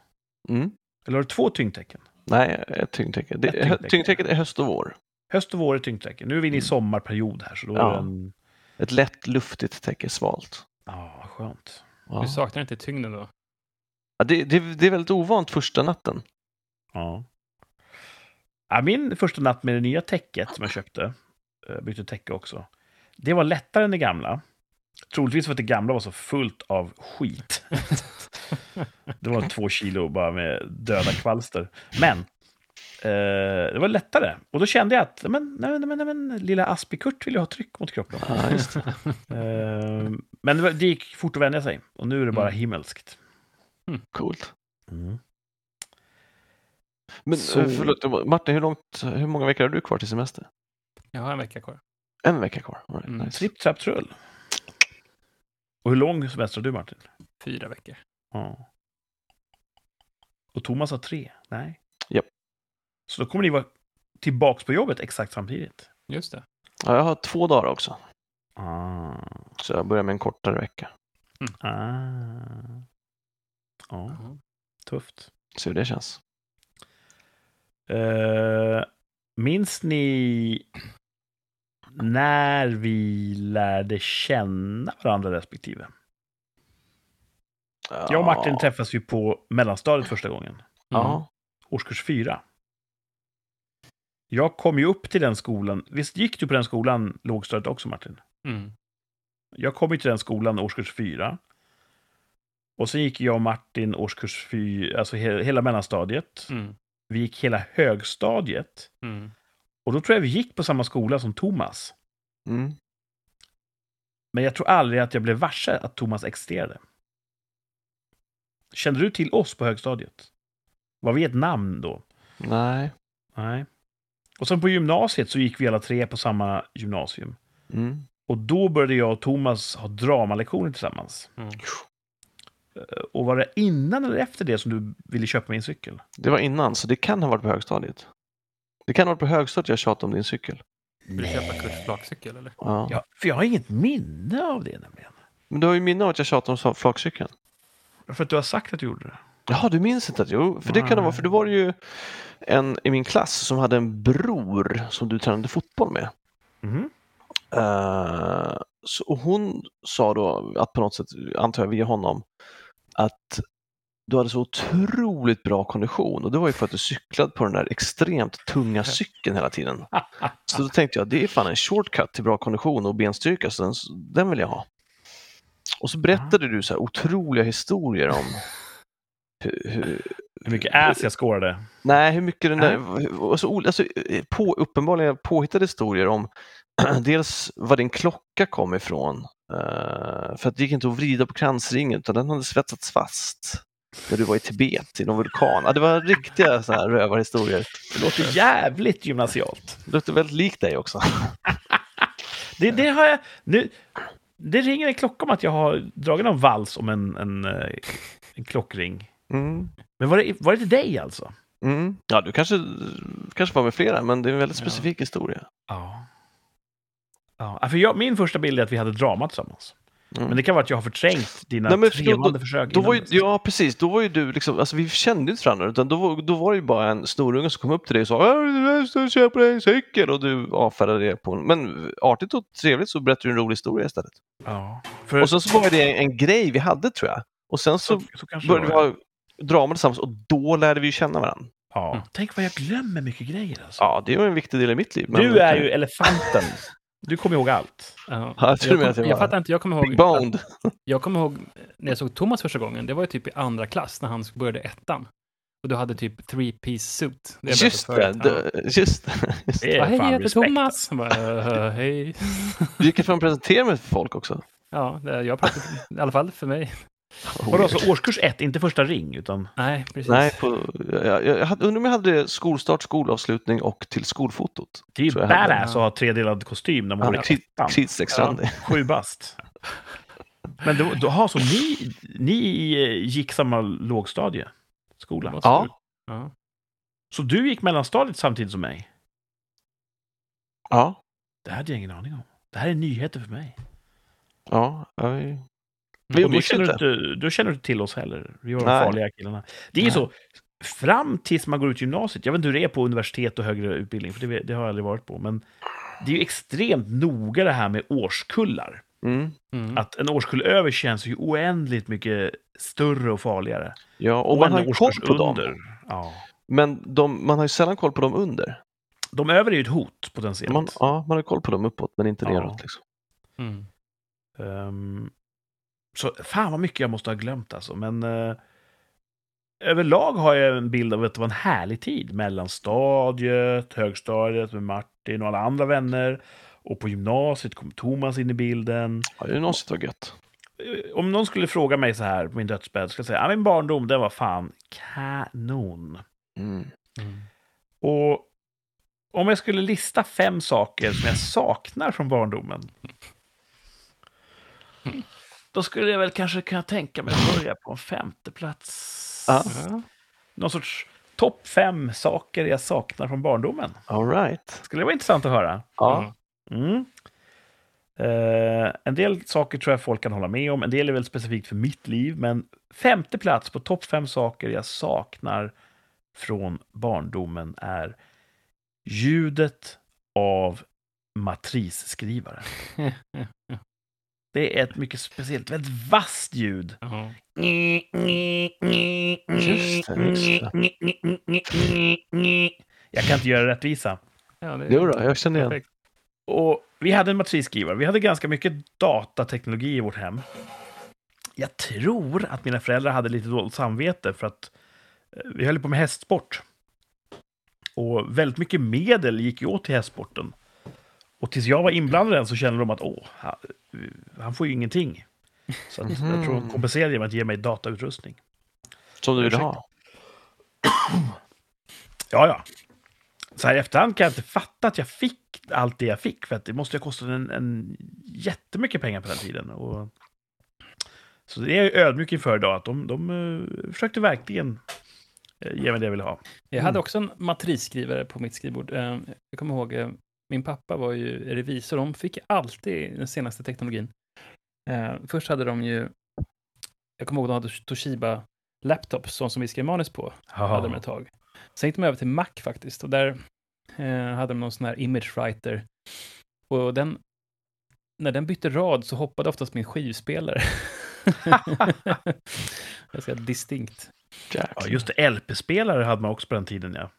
Mm. Eller har du två tyngdtäcken? Nej, ett tyngdtäcke. Det, Ett tyngdtäcke. tyngdtäcket är höst och vår. Höst och vår är tyngdtäcke. Nu är vi inne i sommarperiod här, så då är Ja. det en... Ett lätt luftigt täcke, svalt. Ja, skönt. Ja. Du saknar inte tyngden då? Ja, det, det, det är väldigt ovant första natten. Ja. ja. Min första natt med det nya täcket som jag köpte, eh, bytte täcke också, det var lättare än det gamla. Troligtvis för att det gamla var så fullt av skit. det var två kilo bara med döda kvalster. Men det var lättare. Och då kände jag att men, nej, nej, nej, men, lilla Aspikurt vill ju ha tryck mot kroppen. Eh, men det, var, det gick fort att vänja sig. Och nu är det bara Mm. himmelskt. Coolt. Mm. Men Så- eh, förlåt, Martin, hur, långt, hur många veckor har du kvar till semester? Jag har en vecka kvar. En vecka kvar. All right, Mm. nice. Tripp, trapp, trull. Och hur lång semester har du, Martin? Fyra veckor. Ja. Och Thomas har tre? Nej. Så då kommer ni vara tillbaks på jobbet exakt samtidigt? Just det. Ja, jag har två dagar också. Ah. Så jag börjar med en kortare vecka. ah. Ja, Ja. tufft. Se hur det känns. Uh, minns ni när vi lärde känna varandra respektive? Jag och Martin träffas ju på mellanstadiet första gången. Mm. Ja. årskurs fyra. Jag kom ju upp till den skolan. Visst gick du på den skolan, lågstadiet också, Martin? Mm. Jag kom ju till den skolan årskurs fyra. Och sen gick jag och Martin årskurs fyra, alltså he hela mellanstadiet. Mm. Vi gick hela högstadiet. Mm. Och då tror jag vi gick på samma skola som Thomas. Mm. Men jag tror aldrig att jag blev varse att Thomas existerade. Kände du till oss på högstadiet? Var vi ett namn då? Nej. Nej. Och sen på gymnasiet så gick vi alla tre på samma gymnasium. Mm. Och då började jag och Thomas ha dramalektioner tillsammans. Mm. Och var det innan eller efter det som du ville köpa min cykel? Det var innan, så det kan ha varit på högstadiet. Det kan ha varit på högstadiet jag tjatade om din cykel. Vill du köpa Kurts flakcykel eller? Ja. Ja, för jag har inget minne av det nämligen. Men du har ju minne av att jag tjatade om flakcykeln. För att du har sagt att du gjorde det. Jaha, du minns inte att jo, för det kan det vara, för det var ju en i min klass som hade en bror som du tränade fotboll med. Mhm. Eh, så, hon sa då att på något sätt, antar jag via honom, att du hade så otroligt bra kondition och det var ju för att du cyklade på den där extremt tunga cykeln hela tiden. Så då tänkte jag, det är fan en shortcut till bra kondition och benstyrka, så den, den vill jag ha. Och så berättade du så här otroliga historier om hur, hur, Hur mycket ass jag skårade. Nej, hur mycket den där, alltså, alltså, eh, på, uppenbarligen påhittade historier om dels var din klocka kom ifrån. eh, för att det gick inte att vrida på kransringen utan den hade svetsats fast när du var i Tibet i någon vulkan. Ja, det var riktiga så här rövarhistorier. Det låter jävligt gymnasialt. Det låter väldigt likt dig också. Det, det har jag... Nu, det ringer en klocka om att jag har dragit någon vals om en, en, eh, en klockring. Mm. Men var det, var det till dig alltså? Mm. Ja, du kanske, kanske var med flera, men det är en väldigt specifik historia. Ja. ja för jag, min första bild är att vi hade drama tillsammans. Mm. Men det kan vara att jag har förträngt dina Nej, men för då- trevande försök. Då var ju, ja, precis. Då var ju du liksom, alltså vi kände inte varandra, utan då var, då var det ju bara en snorunge som kom upp till dig och sa "Ja, jag ska köpa dig en cykel och du avfärdade det på Men artigt och trevligt så berättade du en rolig historia istället. Ja. För, Och sen så var det en grej vi hade tror jag. Och sen så, så, så kanske började det vi var. Drama tillsammans och då lärde vi ju känna varandra. Ja. Mm. Tänk vad jag glömmer mycket grejer alltså. Ja, det var en viktig del i mitt liv. men- du är ju elefanten. Du kommer ihåg allt. Ja. Ja, jag jag, det jag var- fattar inte, jag kommer ihåg, Big Boned. jag kommer ihåg när jag såg Thomas första gången, det var ju typ i andra klass när han började ettan. Och du hade typ three piece suit. Det jag Just det, förut. Ja. det, just det. Just det. Det är hej, jag heter. Thomas. Han bara, "Eh, hej. Du gick fram och presenterade mig för folk också. Ja, det, jag pratar, i alla fall för mig. Vadå, så årskurs ett, inte första ring, utan... Nej, precis. Nej, på, jag, jag, jag hade- undrar om jag hade skolstart, skolavslutning och till skolfotot. Det är ju jag badass att ha tredelad kostym när man Ja, går i kid- ettan. Tidsexrandig. Sju bast. Men då, då har så ni, ni eh, gick samma lågstadie? Skola? Måste Ja. ja. Så du gick mellanstadiet samtidigt som mig? Ja, Det hade jag ingen aning om. Det här är nyheter för mig. ja. ja vi, vi Och då känner, du inte. inte, då känner du inte till oss heller. Vi var de Nej. farliga killarna. Det är ju så, fram tills man går ut gymnasiet, jag vet inte hur det är på universitet och högre utbildning, för det, det har jag aldrig varit på, men det är ju extremt noga det här med årskullar. Mm. Mm. Att en årskull över känns ju oändligt mycket större och farligare. Ja, och man en har ju koll på dem. under. Ja. Men de, man har ju sällan koll på dem under. De över är ju ett hot potentiellt. Man, ja, man har koll på dem uppåt, men inte Ja. neråt. Liksom. Mm. Ehm, så fan vad mycket jag måste ha glömt alltså. Men uh, överlag har jag en bild av att det var en härlig tid. Mellanstadiet, högstadiet med Martin och alla andra vänner. Och på gymnasiet kom Thomas in i bilden. Ja, någonsin var gött. Eh, Om någon skulle fråga mig så här på min dödsbädd, ska jag säga att min barndom, den var fan kanon. Mm. Mm. Och om jag skulle lista fem saker som jag saknar från barndomen. Då skulle jag väl kanske kunna tänka mig att börja på en femte plats. Ja. Någon sorts topp fem saker jag saknar från barndomen. All right. Skulle det vara intressant att höra? Ja. Mm. Eh, en del saker tror jag folk kan hålla med om. En del är väl specifikt för mitt liv. Men femte plats på topp fem saker jag saknar från barndomen är ljudet av matrisskrivare. Det är ett mycket speciellt, väldigt vasst ljud. Ja. Just det, just Jag kan inte göra rättvisa. Ja, det, Jo då, jag känner igen. perfekt. Och vi hade en matrisskrivare. Vi hade ganska mycket datateknologi i vårt hem. Jag tror att mina föräldrar hade lite dåligt samvete för att eh, vi höll på med hästsport. Och väldigt mycket medel gick ju åt till hästsporten. Och tills jag var inblandad i den så kände de att åh, han, han får ju ingenting. Så att jag tror de kompenserade genom att ge mig datautrustning. Som du vill Ursäkta. ha. Ja, ja. Så här i efterhand kan jag inte fatta att jag fick allt det jag fick. För att det måste ha kostat en, en jättemycket pengar på den tiden. Och, så det är jag ödmjuk inför idag. Att de, de eh, försökte verkligen eh, ge mig det jag ville ha. Jag Mm. hade också en matrisskrivare på mitt skrivbord. Eh, Jag kommer ihåg, min pappa var ju revisor. De fick alltid den senaste teknologin. Eh, Först hade de ju, jag kommer ihåg de hade Toshiba laptops, sån som vi skrev manus på. Hade de ett tag. Sen gick de över till Mac faktiskt och där eh, hade de någon sån här image writer. Och den när den bytte rad så hoppade oftast min skivspelare. Ganska distinkt. Ja, just. LP-spelare hade man också på den tiden, ja.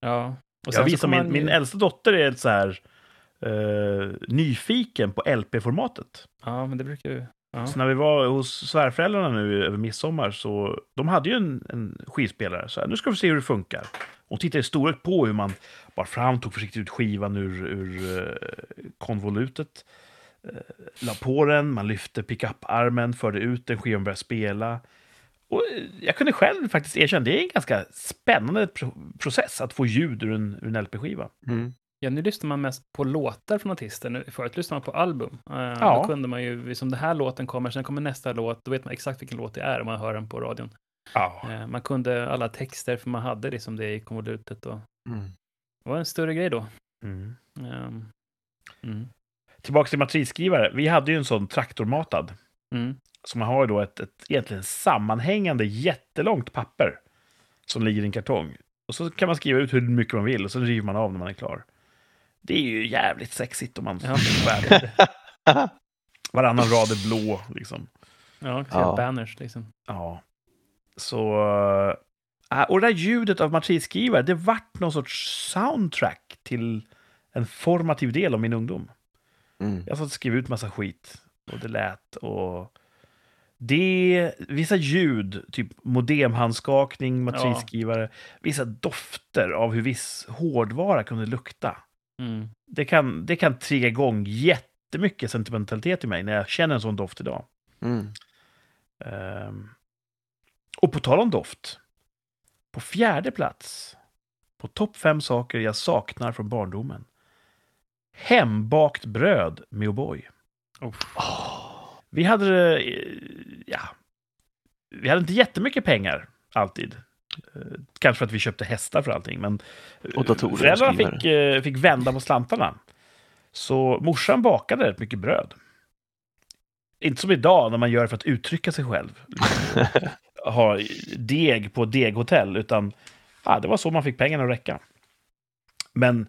Ja. Och sen så visar kom min, min äldsta dotter är så här eh, nyfiken på LP-formatet. Ja, men det brukar ju... Ja. Så när vi var hos svärföräldrarna nu över midsommar så de hade ju en, en skivspelare. Så här, nu ska vi se hur det funkar. Hon tittade storögt på hur man bar fram, tog försiktigt ut skivan ur, ur eh, konvolutet. Eh, la på den, man lyfte pickup-armen, förde ut den, skivan började spela. Och eh, jag kunde själv faktiskt erkänna, det är en ganska spännande pro process att få ljud ur en, ur en LP-skiva. Mm. Ja, nu lyssnar man mest på låtar från artister. Nu, förut lyssnade man på album. Uh, Ja. Då kunde man ju, liksom den här låten kommer, sen kommer nästa låt, då vet man exakt vilken låt det är om man hör den på radion. Ja. Eh, man kunde alla texter, för man hade liksom det i konvolutet. Och Mm. det var en större grej då. Mm. Mm. Tillbaka till matrisskrivare. Vi hade ju en sån traktormatad. Så man har ju då ett, ett egentligen sammanhängande jättelångt papper som ligger i en kartong. Och så kan man skriva ut hur mycket man vill och så river man av när man är klar. Det är ju jävligt sexigt om man Ja. ärlig. Varannan rad är blå, liksom. Ja, ja. Ja. banners liksom. Ja. Så... äh, och det där ljudet av matrisskrivare, det vart någon sorts soundtrack till en formativ del av min ungdom. Mm. Jag satt och skrev ut massa skit och det lät och det, vissa ljud, typ modemhandskakning, matrisskrivare, vissa dofter av hur viss hårdvara kunde lukta. Mm. Det kan, det kan trigga igång jättemycket sentimentalitet i mig när jag känner en sån doft idag. Mm. Ehm, och på tal om doft, på fjärde plats, på topp fem saker jag saknar från barndomen. Hembakt bröd med O'boy. Åh. Vi hade, eh, ja, vi hade inte jättemycket pengar alltid. Eh, Kanske för att vi köpte hästar för allting, men eh, Och datorer föräldrarna fick, fick vända på slantarna. Så morsan bakade rätt mycket bröd. Inte som idag när man gör det för att uttrycka sig själv. Ha deg på deghotell, utan ja, det var så man fick pengarna att räcka. Men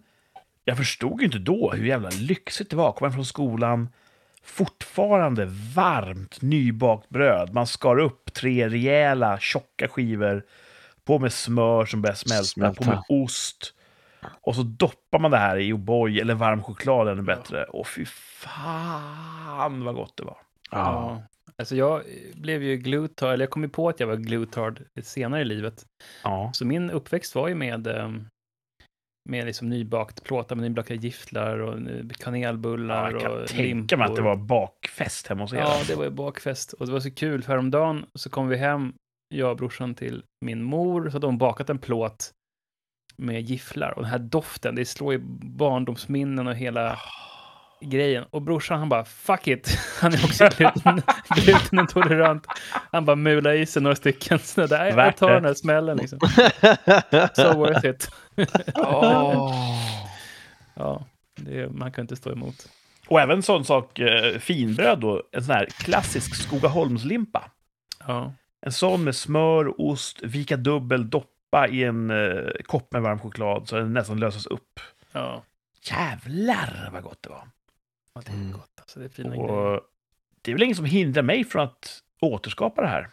jag förstod ju inte då hur jävla lyxigt det var att komma från skolan, fortfarande varmt nybakt bröd. Man skar upp tre rejäla tjocka skivor, på med smör som börjar smälta, Smälta. på med ost. Och så doppar man det här i O'boy eller varm choklad ännu bättre. Och fy fan vad gott det var. Ja. Ja. Alltså jag blev ju glutard, eller jag kom ju på att jag var glutard senare i livet. Ja. Så min uppväxt var ju med, ehm, med liksom nybakt plåtar med nybakade gifflar och eh, kanelbullar Jag kan och tänka mig att det var bakfest hemma hos er. Ja, det var ju bakfest. Och det var så kul, för häromdagen så kom vi hem, jag och brorsan, till min mor, så hade hon bakat en plåt med gifflar. Och den här doften, det slår ju barndomsminnen och hela grejen. Och brorsan, han bara, fuck it. Han är också gluten, glutenintolerant. Han bara mular i sig några stycken. Så där, jag tar det. den här smällen liksom. So worth it. Ja, det, man kan inte stå emot. Och även sån sak, eh, finbröd då, en sån här klassisk Skogaholmslimpa. Ja, En sån med smör, ost, vika dubbel, doppa i en eh, kopp med varm choklad så den nästan löses upp. ja. Jävlar vad gott det var! Ja det är Mm. gott. Alltså, det är fina grejer. Och det är väl ingen som hindrar mig från att återskapa det här.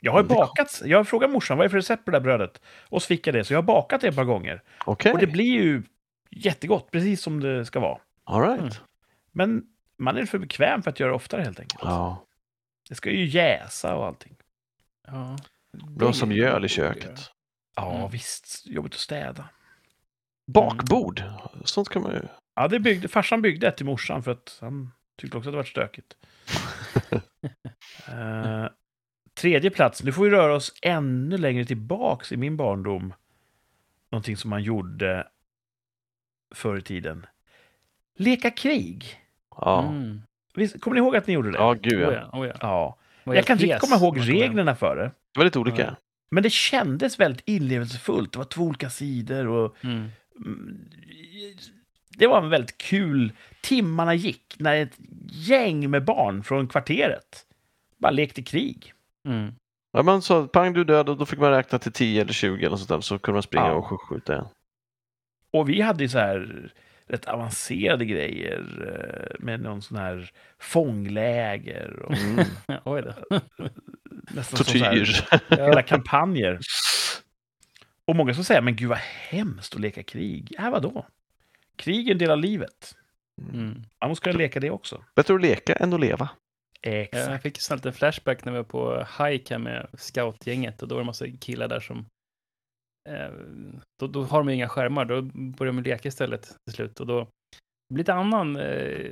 Jag har ju Det- bakat, jag har frågat morsan vad är för recept på det där brödet. Och så fick jag det, så jag har bakat det ett par gånger. Okej, Och det blir ju jättegott, precis som det ska vara. all right. Mm. Men man är för bekväm för att göra det oftare helt enkelt. Ja. Det ska ju jäsa och allting. Ja. Bra som göl i köket. Ja, Mm. visst. Jobbigt att städa. Bakbord, sånt kan man ju... Ja, det byggde, farsan byggde ett till morsan för att han tyckte också att det var stökigt. Eh, tredje plats. Nu får vi röra oss ännu längre tillbaks i min barndom. Någonting som man gjorde förr i tiden. Leka krig. Ja, Mm. Visst, kommer ni ihåg att ni gjorde det? ja gud Oh ja. ja, oh ja. Ja. Jag kan inte komma ihåg reglerna för det. Det var lite olika. Men det kändes väldigt inlevelsefullt. Det var två olika sidor och Mm. Det var en väldigt kul... Timmarna gick när ett gäng med barn från kvarteret bara lekte krig. Mm. Ja, man sa pang du död och då fick man räkna till 10 eller 20 eller sånt där så kunde man springa Ja. och sk- skjuta en. Och vi hade ju så här rätt avancerade grejer eh, med någon sån här fångläger och Mm. Oj då. nästan som så här, Tortyr. hela kampanjer. Och många som säger, men gud vad hemskt att leka krig. Ja, vadå? Krig är en del av livet. Mm. Man måste kunna leka det också. Bättre att leka än att leva. Exakt. Jag fick snart en flashback när vi var på hike här med scoutgänget och då var det en massa killar där som eh, då, då har de inga skärmar, då börjar de leka istället till slut och då det blir lite annan eh,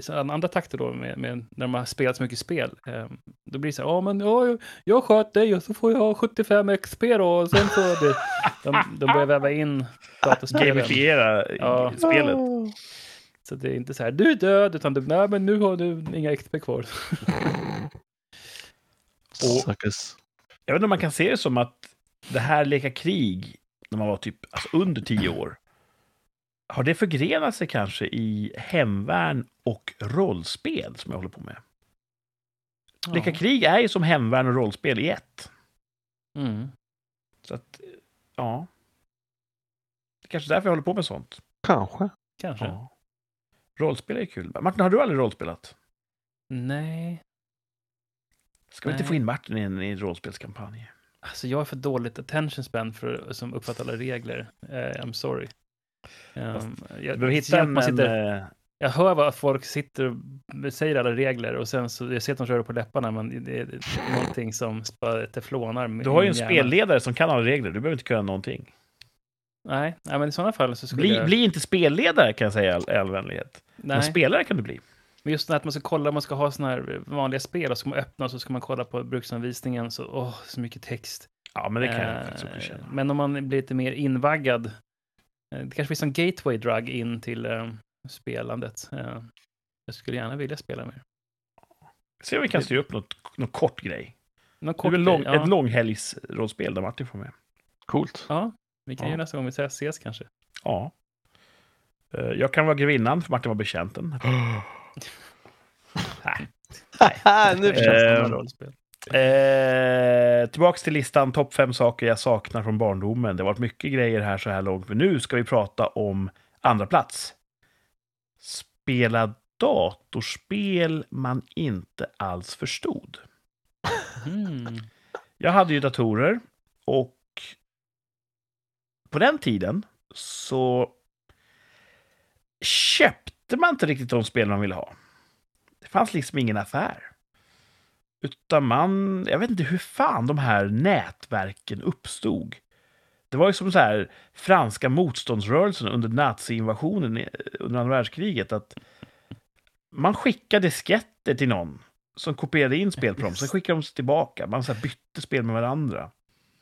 så andra takter då med, med när de har spelat så mycket spel. Eh, då blir det så här, ja men ja, jag- jag sköt dig och så får jag 75 XP då och sen så det, de, de börjar väva in datorspelen. Gamifiera Ja. spelet. Så det är inte så här, du är död, utan du, nej men nu har du inga XP kvar. Suckers. Jag vet inte om man kan se det som att det här leka krig, när man var typ alltså under tio år, har det förgrenat sig kanske i hemvärn och rollspel som jag håller på med? Leka krig är ju som hemvärn och rollspel i ett. Mm. Så att, ja. Det är kanske är därför jag håller på med sånt. Kanske. Kanske. Ja. Rollspel är kul. Martin, har du aldrig rollspelat? Nej, Ska vi inte Nej. få in Martin i en, i en rollspelskampanj? alltså jag har för dåligt attention span för att som uppfattar alla regler. Eh, I'm sorry. Um, jag, Du hitta en... man sitter, en eh, jag hör vad folk sitter och säger alla regler och sen så, jag ser att de rör det på läpparna, men det, det, det är någonting som teflonar. du har ju en hjärna. spelledare som kan alla regler. Du behöver inte kunna någonting. Nej, nej, men i sådana fall så skulle Bli, jag... bli inte spelledare kan jag säga i all, vänlighet. nej. Men spelare kan du bli. Men just det här att man ska kolla, man ska ha sådana här vanliga spel och så ska man öppna och så ska man kolla på bruksanvisningen. Så, åh, så mycket text. Ja, men det kan jag Eh, faktiskt också känna. Men om man blir lite mer invaggad, det kanske finns en gateway drug in till eh, spelandet. Eh, jag skulle gärna vilja spela mer. Se om vi kan styra upp något, något kort grej. Någon Det är kort väl lång, grej, ja. ett långhelgsrollspel där Martin får med. Coolt. Ja, vi kan Ja. ju nästa gång vi ses- ses kanske. Ja. Eh, Jag kan vara grevinnan, för Martin var betjänten. nu Det känns som Eh, några rollspel. Eh, tillbaks till listan, topp fem saker jag saknar från barndomen. Det har varit mycket grejer här så här långt, men nu ska vi prata om andra plats. Spela datorspel man inte alls förstod. Mm. Jag hade ju datorer och på den tiden så köpte man inte riktigt de spel man ville ha. Det fanns liksom ingen affär. Utan man, jag vet inte hur fan de här nätverken uppstod. Det var ju som så här franska motståndsrörelsen under naziinvasionen under andra världskriget. Att man skickade disketter till någon som kopierade in spel på dem, sen skickade de tillbaka. Man så bytte spel med varandra.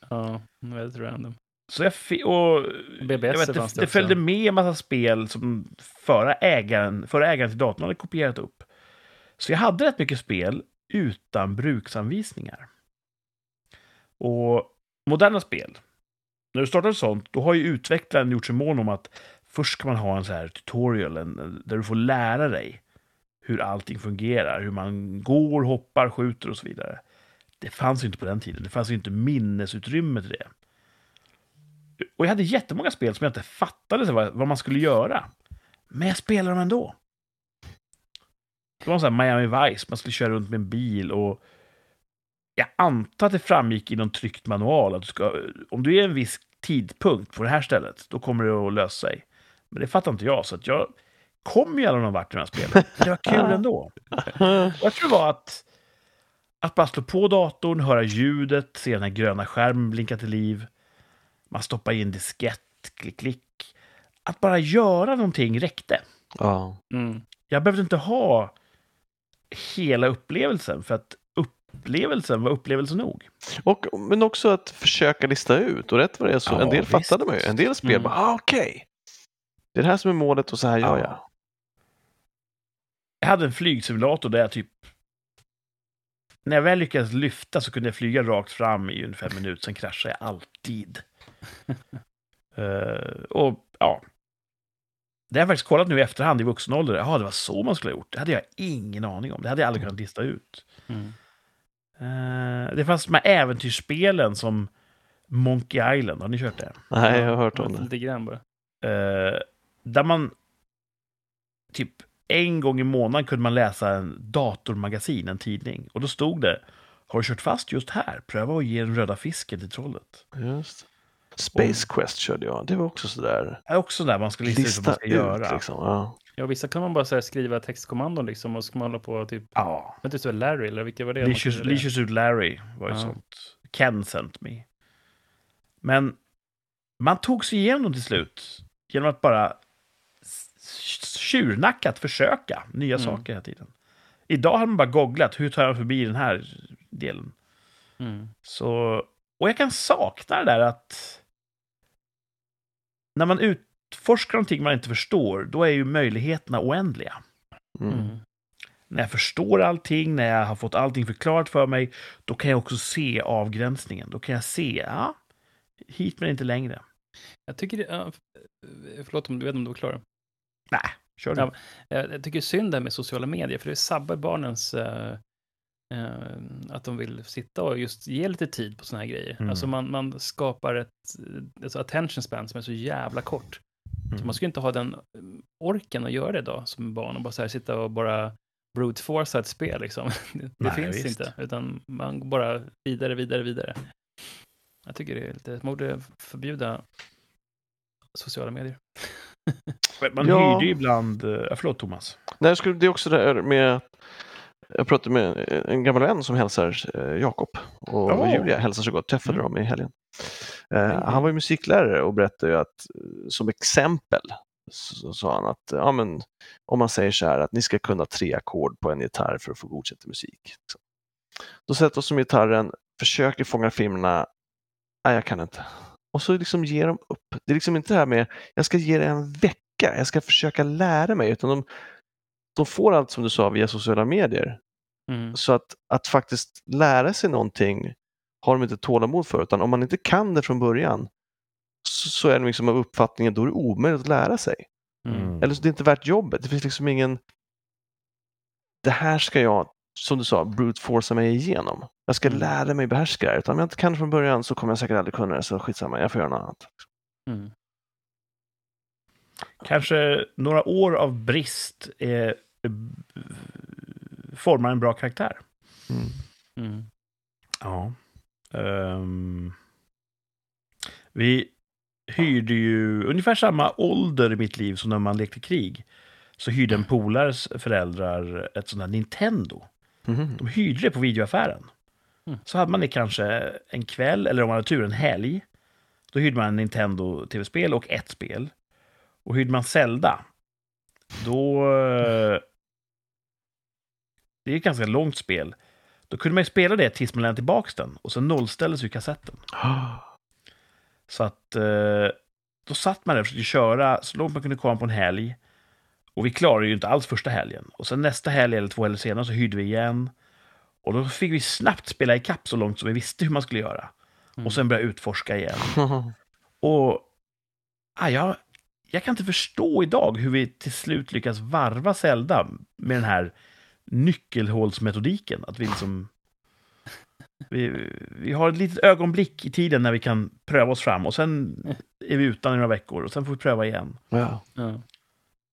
Ja, väldigt random. Så jag och BBS jag vet, det, det det följde med en massa spel som förra ägaren, förra ägaren till datorn hade kopierat upp. Så jag hade rätt mycket spel utan bruksanvisningar. Och moderna spel, när du startar ett sånt, då har ju utvecklaren gjort sig mån om att först ska man ha en så här tutorial en, där du får lära dig hur allting fungerar, hur man går, hoppar, skjuter och så vidare. Det fanns ju inte på den tiden. Det fanns ju inte minnesutrymme till det. Och jag hade jättemånga spel som jag inte fattade vad, vad man skulle göra. Men jag spelade dem ändå. Det var så här Miami Vice, man skulle köra runt med en bil och jag antar att det framgick i någon tryckt manual att du ska, om du är en viss tidpunkt på det här stället, då kommer det att lösa sig. Men det fattar inte jag, så att jag kom ju aldrig någon vart i de här spelen. Men det var kul ändå. Och jag tror det var att, att bara slå på datorn, höra ljudet, se den här gröna skärmen blinka till liv. Man stoppar in diskett, klick, klick. Att bara göra någonting räckte. Ja. Mm. Jag behövde inte ha hela upplevelsen, för att upplevelsen var upplevelse nog. Och, men också att försöka lista ut. Och rätt vad det är så, Ja, en del visst. fattade man ju. En del spel Mm. bara, ah, okej. Det är det här som är målet och så här gör Ja. jag. Jag hade en flygsimulator där jag typ... När jag väl lyckades lyfta så kunde jag flyga rakt fram i ungefär en minut, sen kraschade jag alltid. Eh, och ja. Det har jag faktiskt kollat nu i efterhand i vuxen ålder. Ja, det var så man skulle ha gjort. Det hade jag ingen aning om. Det hade jag aldrig kunnat lista ut. Mm. Eh, det fanns de här äventyrsspelen som Monkey Island. Har ni kört det? Nej, jag har hört om det. Lite grann bara. Eh, där man typ en gång i månaden kunde man läsa en datormagasin, en tidning. Och då stod det Har du kört fast just här? Pröva att ge den röda fisken till trollet. Just. Space Quest körde jag. Det var också sådär. Det är också där man ska lista, ut vad man Lista ska ut göra. liksom. Ja. Ja, vissa kan man bara så här, skriva textkommandon liksom och så ska man hålla på typ, Ja. du, så Larry eller vilka var det? det? Leisure Suit Larry var ju Ja. sånt. Ken sent me. Men man tog sig igenom till slut genom att bara tjurnackat försöka nya Mm. saker hela tiden. Idag har man bara googlat, hur tar jag förbi den här delen? Mm. Så, och jag kan sakna det där att när man utforskar någonting man inte förstår, då är ju möjligheterna oändliga. Mm. Mm. När jag förstår allting, när jag har fått allting förklarat för mig, då kan jag också se avgränsningen. Då kan jag se, ja, hit men inte längre. Jag tycker f- förlåt om du vet om du var klar. Nej, kör du. Ja. Jag, tycker synd det här med sociala medier, för det sabbar barnens eh, att de vill sitta och just ge lite tid på såna här grejer. Mm. Alltså man, man skapar ett alltså attention span som är så jävla kort. Så Mm. man skulle inte ha den eh, orken att göra det idag som barn och bara så här sitta och bara brute force ett spel liksom. Det, Nej, finns visst. inte, utan man går bara vidare, vidare, vidare. Jag tycker det är lite, man borde förbjuda sociala medier. Man Ja. hyrde ju ibland... eh, förlåt, Thomas. Nej, det är också det här med jag pratade med en gammal vän som hälsar eh, Jakob och Åh. Julia hälsar så gott. Träffade Mm. dem i helgen. Hej. han var ju musiklärare och berättade ju att eh, som exempel så, sa han att ja, men, om man säger så här att ni ska kunna tre ackord på en gitarr för att få godkänt i musik. Då sätter oss som gitarren, försöker fånga filmerna. Nej, jag kan inte. Och så liksom ger de upp. Det är liksom inte det här med jag ska ge det en vecka, jag ska försöka lära mig, utan de, de får allt som du sa via sociala medier. Mm. Så att, att faktiskt lära sig någonting har de inte tålamod för, utan om man inte kan det från början så, så är de liksom av uppfattningen då är det omöjligt att lära sig. Mm. Eller så det är inte värt jobbet. Det finns liksom ingen... Det här ska jag, som du sa, brute forca mig igenom. Jag ska Mm. lära mig behärska det här. Utan om jag inte kan det från början så kommer jag säkert aldrig kunna det, så skitsamma, jag får göra något annat. Mm. Kanske några år av brist eh, formar en bra karaktär. Mm. Mm. Ja. Ehm, vi hyrde ju ungefär samma ålder i mitt liv som när man lekte krig. Så hyrde en polares föräldrar ett sånt här Nintendo. Mhm. De hyrde det på videoaffären. Mm. Så hade man det kanske en kväll, eller om man hade tur en helg. Då hyrde man en Nintendo tv-spel och ett spel. Och hyrde man Zelda, då... eh, Det är ett ganska långt spel. Då kunde man ju spela det tills man lämnade tillbaka den. Och sen nollställdes ju kassetten. Så att eh, då satt man där och försökte köra så långt man kunde komma på en helg. Och vi klarade ju inte alls första helgen. Och sen nästa helg eller två helger senare så hyrde vi igen. Och då fick vi snabbt spela ikapp så långt som vi visste hur man skulle göra. Mm. Och sen börja utforska igen. Och ah, jag, jag kan inte förstå idag hur vi till slut lyckas varva Zelda med den här nyckelhålsmetodiken. Att vi liksom... Vi, vi har ett litet ögonblick i tiden när vi kan pröva oss fram och sen är vi utan i några veckor och sen får vi pröva igen. ja. Ja.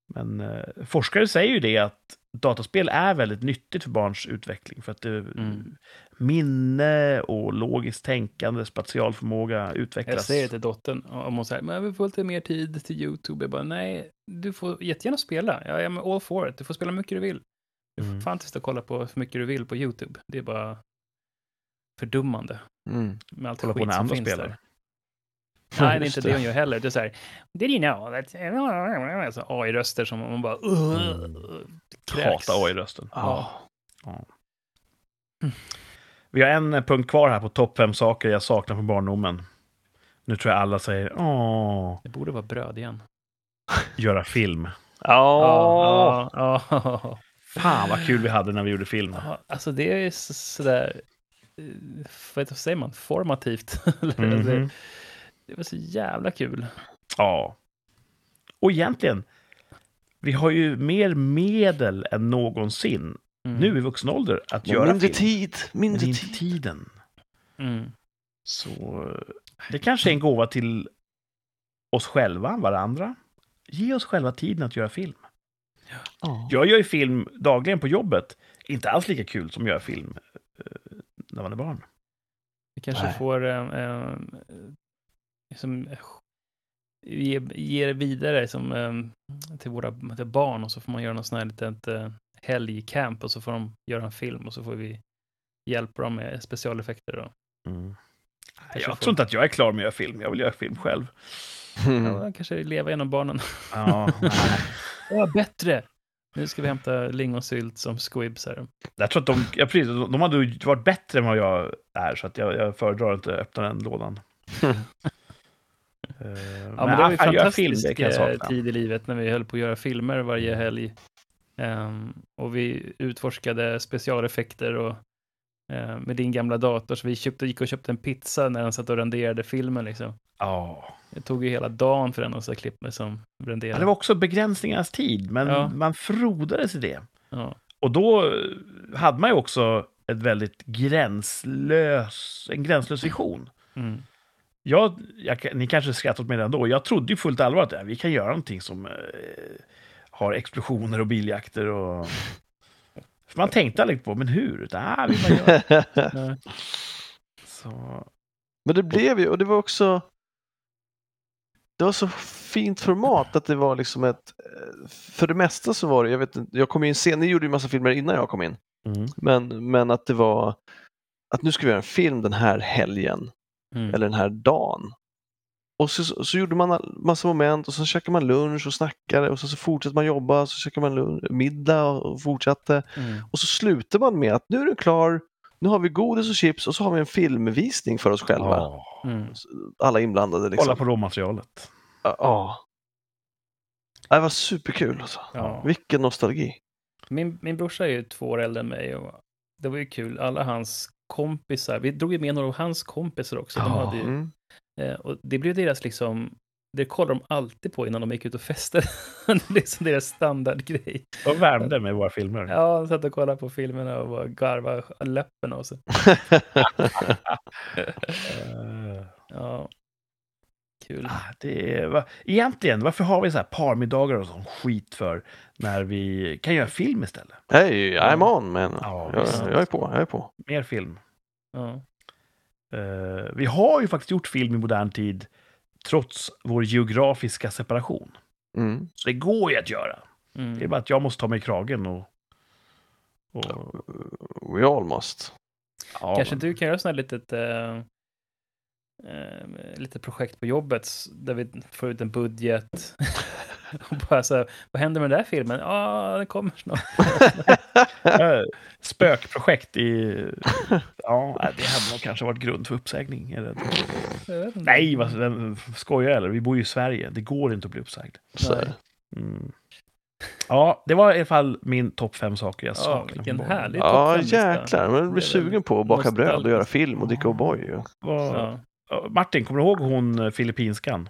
Men eh, forskare säger ju det att dataspel är väldigt nyttigt för barns utveckling för att det, Mm. minne och logiskt tänkande, spatialförmåga utvecklas. Jag säger det till dottern, om hon säger, men vi får lite mer tid till YouTube. Jag bara, nej, du får jättegärna spela. Jag är all for it. Du får spela hur mycket du vill. Du får Mm. fan testa kolla på hur mycket du vill på YouTube. Det är bara fördummande Mm. med allt Kolla på skit när som andra finns spelar. där. Nej, det är inte det hon gör heller. Det är så här, did you know that... Alltså, AI-röster som man bara... Kräks. Hata AI-rösten. Ja. Vi har en punkt kvar här på topp fem saker jag saknar från barndomen. Nu tror jag alla säger åh, Det borde vara bröd igen. göra film. Ja. ja, ja. Fan vad kul vi hade när vi gjorde film. Alltså det är så- sådär, eh, vad säger man, formativt. Eller, Mhm. Det, var så jävla kul. Ja. Och egentligen, vi har ju mer medel än någonsin Mm. nu i vuxen ålder att göra mindre film. tid. Mindre inte tid. tiden. Mm. Så det kanske är en gåva till oss själva, varandra. Ge oss själva tiden att göra film. Ja. Jag gör ju film dagligen på jobbet. Inte alls lika kul som att göra film eh, när man är barn. Vi kanske Nej. får eh, eh, liksom, ge, ge det vidare som, eh, till våra till barn och så får man göra något sånt här litet eh, helgcamp och så får de göra en film och så får vi hjälpa dem med specialeffekter. Då. Mm. Jag får- tror inte att jag är klar med att göra film. Jag vill göra film själv. Mm. Ja, kanske leva genom barnen. Ja. Ja, bättre! Nu ska vi hämta lingonsylt som squibs här. jag tror att de, ja, precis, de de hade ju varit bättre än vad jag är, så att jag, jag föredrar inte att öppna den lådan. Eh, Ja, men det var ju fantastisk sakna. tid i livet när vi höll på att göra filmer varje helg. Ehm, och vi utforskade specialeffekter och eh, med din gamla dator. Så vi köpte, gick och köpte en pizza när han satt och renderade filmen. Liksom. Ja. Det tog ju hela dagen för den att klippa som Ja, renderade. det var också begränsningarnas tid, men Ja. man frodades i det. ja. Och då eh, hade man ju också ett väldigt gränslös, en gränslös vision. Mm. Jag, jag, ni kanske skrattar åt mig redan då. Jag trodde ju fullt allvar att ja, vi kan göra någonting som eh, har explosioner och biljakter och... För man tänkte aldrig på, men hur? Utan, ah, vi bara. Så, Men det blev ju, och det var också... Det var så fint format att det var liksom ett... eh, För det mesta så var det, jag vet inte, jag kom in sen, ni gjorde ju massa filmer innan jag kom in. mm. Men, men att det var att nu ska vi göra en film den här helgen Mm. eller den här dagen. Och så, så gjorde man massa moment och så käkade man lunch och snackade och så, så fortsatte man jobba så käkade man lunch, middag och fortsatte. Mm. Och så slutade man med att nu är det klar, nu har vi godis och chips och så har vi en filmvisning för oss själva. Mm. Alla inblandade. Liksom. Kolla på råmaterialet. Ja. Ja. Det var superkul alltså. Ja. Vilken nostalgi. Min, min brorsa är ju två år äldre än mig och det var ju kul. Alla hans kompisar, vi drog ju med några av hans kompisar också. De hade ju, Mm. eh, och det blev deras liksom, det kollar de alltid på innan de gick ut och festade. det är liksom deras standardgrej. De värmde med våra filmer. Ja, de satt och kollade på filmerna och bara garvade läppen och så. Ja. Kul. ah, det är, va, egentligen, varför har vi så här parmiddagar och sån skit för när vi kan göra film istället? Hey, I'm on man. Ja, jag, jag är på, jag är på. Mer film. Ja. Eh, vi har ju faktiskt gjort film i modern tid trots vår geografiska separation. Mm. Så det går ju att göra. Det är Mm. bara att jag måste ta mig i kragen och... och We all must. ja, Kanske men- du kan göra sådana här litet, eh, eh, litet projekt på jobbet där vi får ut en budget. och bara så här, vad händer med den där filmen? Ja, den kommer snart. Spökprojekt i... Ja, det hade nog kanske varit grund för uppsägning. inte. Nej, vad, skojar jag eller? Vi bor ju i Sverige. Det går inte att bli uppsagd. Mm. Ja, det var i alla fall min topp fem saker jag Ja, saknar. vilken från barndomen. härlig ja, jäklar. Man Det blir är sugen på att baka bröd och göra film och dricka O'boy. Ja. Ja, Martin, kommer du ihåg hon eh, filippinskan?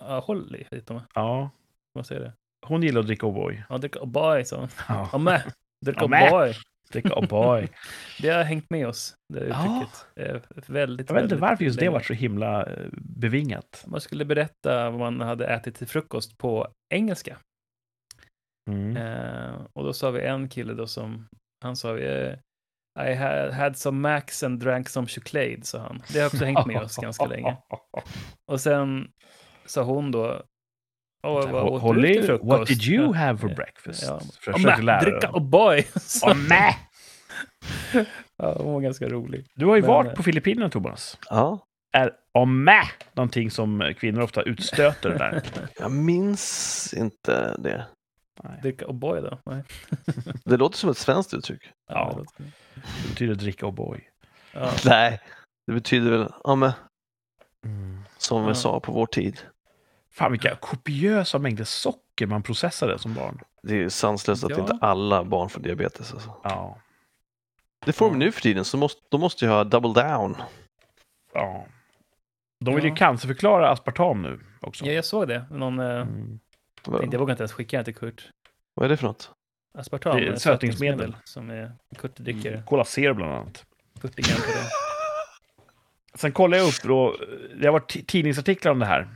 Ja, håll i lite. Ja, Vad säger det? hon gillar att dricka O'boy. Ja, dricka O'boy, så. Ja. Ja, med. Dricka Ja, med. O'boy. Dricka O'boy. Det har hängt med oss, det Ja. uttrycket. Eh, Väldigt, Jag vet inte varför just det länge. var så himla eh, bevingat. Man skulle berätta vad man hade ätit till frukost på engelska. Mm. Eh, och då sa vi en kille då som, han sa eh, I had, had some Max and drank some chocolate, sa han. Det har också hängt med oss ganska länge. Och sen sa hon då, Åh, vad Holly, what did you have for breakfast? Ja. Försökte lära dricka dem. O'boy! Så- Åh, ja, hon var ganska rolig. Du har ju Men- varit på Filippinerna, Thomas. Ja, Är ommä någonting som kvinnor ofta utstöter där? jag minns inte det. Nej. Dricka O'boy då? Nej. Det låter som ett svenskt uttryck. Ja. det betyder dricka O'boy. ja. Nej, det betyder väl, ja men, som vi Ja. sa på vår tid. Fan vilka kopiösa mängder socker man processade som barn. Det är ju sanslöst att Ja. inte alla barn får diabetes. Alltså. Ja. Det får de Ja. nu för tiden, så måste, de måste ju ha double down. ja. De vill ju Ja. cancerförklara aspartam nu också. ja, jag såg det. Någon, eh, Mm. Tänkte, jag vågar inte ens skicka den till Kurt. vad är det för något? Aspartam Det är är ett sötningsmedel. sötningsmedel som är, Kurt dricker Cola Zero bland annat. 40 gram det. Sen kollade jag upp då, det har varit ti- tidningsartiklar om det här.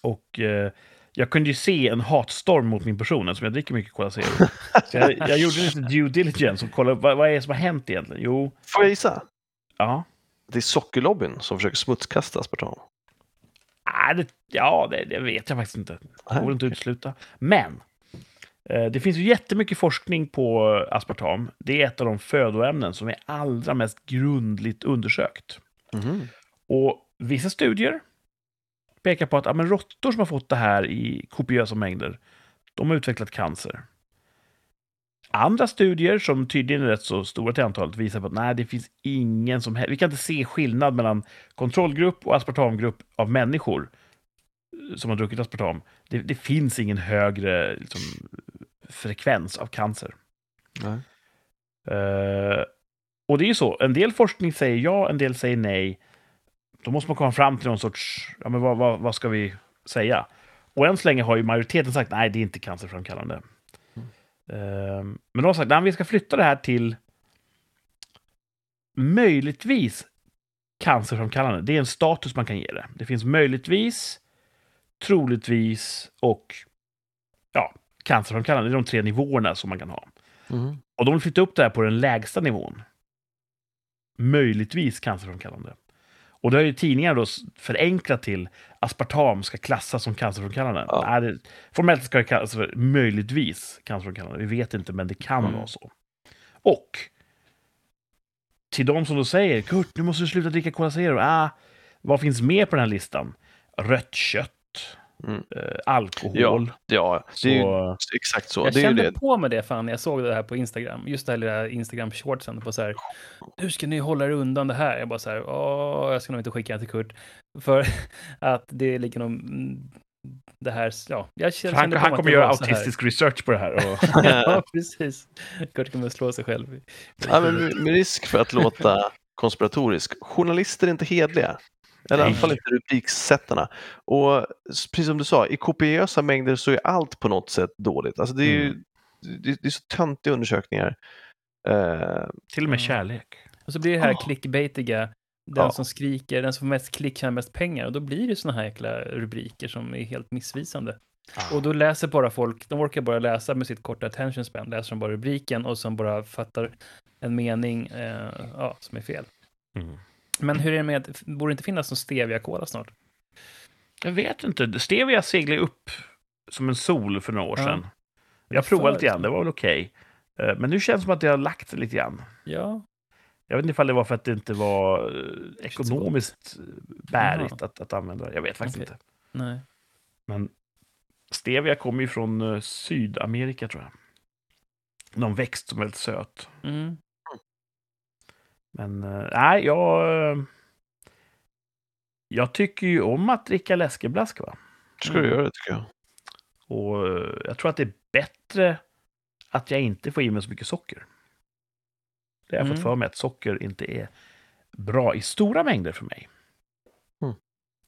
Och eh, jag kunde ju se en hatstorm mot min person eftersom jag dricker mycket Cola Zero. Så jag, jag gjorde lite due diligence och kollade vad, vad är det som har hänt egentligen. Jo, Får jag gissa? ja. Det är sockerlobbyn som försöker smutskasta aspartam. Ah, det, ja, det, det vet jag faktiskt inte. Det Nej, går inte att utesluta. Men eh, det finns ju jättemycket forskning på aspartam. Det är ett av de födoämnen som är allra mest grundligt undersökt. Mhm. Och vissa studier pekar på att ja, men råttor som har fått det här i kopiösa mängder, de har utvecklat cancer. Andra studier, som tydligen är rätt så stora till antalet, visar på att nej, det finns ingen som helst... Vi kan inte se skillnad mellan kontrollgrupp och aspartamgrupp av människor som har druckit aspartam. Det, det finns ingen högre liksom, frekvens av cancer. Eh, och det är ju så, en del forskning säger ja, en del säger nej. Då måste man komma fram till någon sorts, ja men vad, vad, vad ska vi säga? Och än så länge har ju majoriteten sagt nej, det är inte cancerframkallande. Eh, men de har sagt nej, vi ska flytta det här till möjligtvis cancerframkallande. Det är en status man kan ge det. Det finns möjligtvis, troligtvis och ja, cancerframkallande. Det är de tre nivåerna som man kan ha. Mhm. Och de vill flytta upp det här på den lägsta nivån. Möjligtvis cancerframkallande. Och det har ju tidningar då förenklat till aspartam ska klassas som cancerframkallande. Ja. Nej, formellt ska det kallas för möjligtvis cancerframkallande. Vi vet inte, men det kan Mm. vara så. Och till de som då säger Kurt, nu måste du sluta dricka Cola Zero. Ah, vad finns mer på den här listan? Rött kött, Mm. eh, alkohol. Ja, det är ju Så, exakt så. Jag det är kände det. på mig det fan när jag såg det här på Instagram. Just det här lilla Instagram-shortsen på så här. Hur ska ni hålla er undan det här? Jag bara så här. Åh, jag ska nog inte skicka det till Kurt. För att det någon... mm, Det här, ja. Jag kände han, han kommer göra så autistisk research på det här. Och, ja, precis. Kurt kommer slå sig själv. Ja, men med med risk för att låta konspiratorisk. Journalister är inte hedliga. Eller i alla fall inte rubriksättarna. Och precis som du sa, i kopiösa mängder så är allt på något sätt dåligt. Alltså det är ju det, det är så töntiga undersökningar. Eh, till och med Ja. kärlek. Och så blir det här Oh. clickbaitiga. Den Ja. som skriker, den som får mest klick tjänar mest pengar. Och då blir det såna här jäkla rubriker som är helt missvisande. Och då läser bara folk, de orkar bara läsa med sitt korta attention span, läser de bara rubriken och sen bara fattar en mening eh, ja, som är fel. Mm. Men hur är det med, borde det inte finnas någon stevia-cola snart? Jag vet inte. Stevia seglade upp som en sol för några år Ja. sedan. Jag provade lite grann, det var väl okej. Eh, Men nu känns det som att det har lagt lite grann. Ja, Jag vet inte ifall det var för att det inte var eh, ekonomiskt bärigt att, att använda det. Jag vet faktiskt Okej. inte. nej. Men stevia kommer ju från eh, Sydamerika, tror jag. Någon växt som är väldigt söt. Mm. Men eh, nej, jag... eh, Jag tycker ju om att dricka läskeblask, va? ska du göra det tycker jag. Och eh, jag tror att det är bättre att jag inte får i mig så mycket socker. Det har jag Mm. fått för mig att socker inte är bra i stora mängder för mig.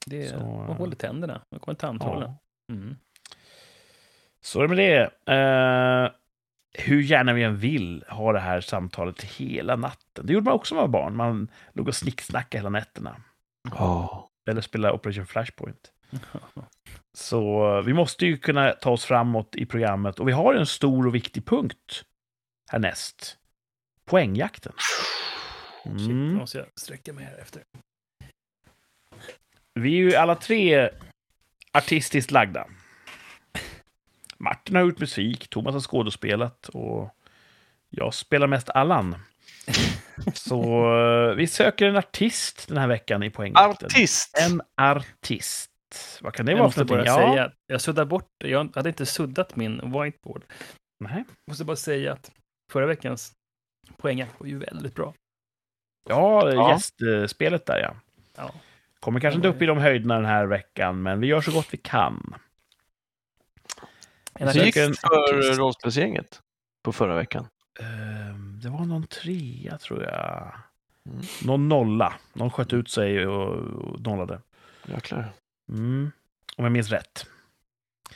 Det är, Så, eh, håller tänderna, då kommer tandtrollen. Ja. Mm. Så är det med det. Eh, hur gärna vi än vill ha det här samtalet hela natten. Det gjorde man också när man var barn. Man låg och snicksnackade hela nätterna. Ja. Eller spelade Operation Flashpoint. Så eh, vi måste ju kunna ta oss framåt i programmet. Och vi har en stor och viktig punkt härnäst. Poängjakten. Shit, Mm. måste jag sträcka mig här efter. Vi är ju alla tre artistiskt lagda. Martin har gjort musik, Thomas har skådespelat och jag spelar mest Allan. Så eh, vi söker en artist den här veckan i poängjakten. Artist! En artist. Vad kan det Jag vara måste för bara någonting? säga, jag suddade bort, jag hade inte suddat min whiteboard. Nej. Jag måste bara säga att förra veckans poängjakt var ju väldigt bra. Ja, Ja. gästspelet där ja. Ja. Kommer kanske inte upp i de höjderna den här veckan, men vi gör så gott vi kan. Så gick det för rollspelsgänget på förra veckan. Ehm, Det var någon trea, tror jag. Mm. Någon nolla. Någon sköt ut sig och, nollade. Jäklar. Mm. Om jag minns rätt.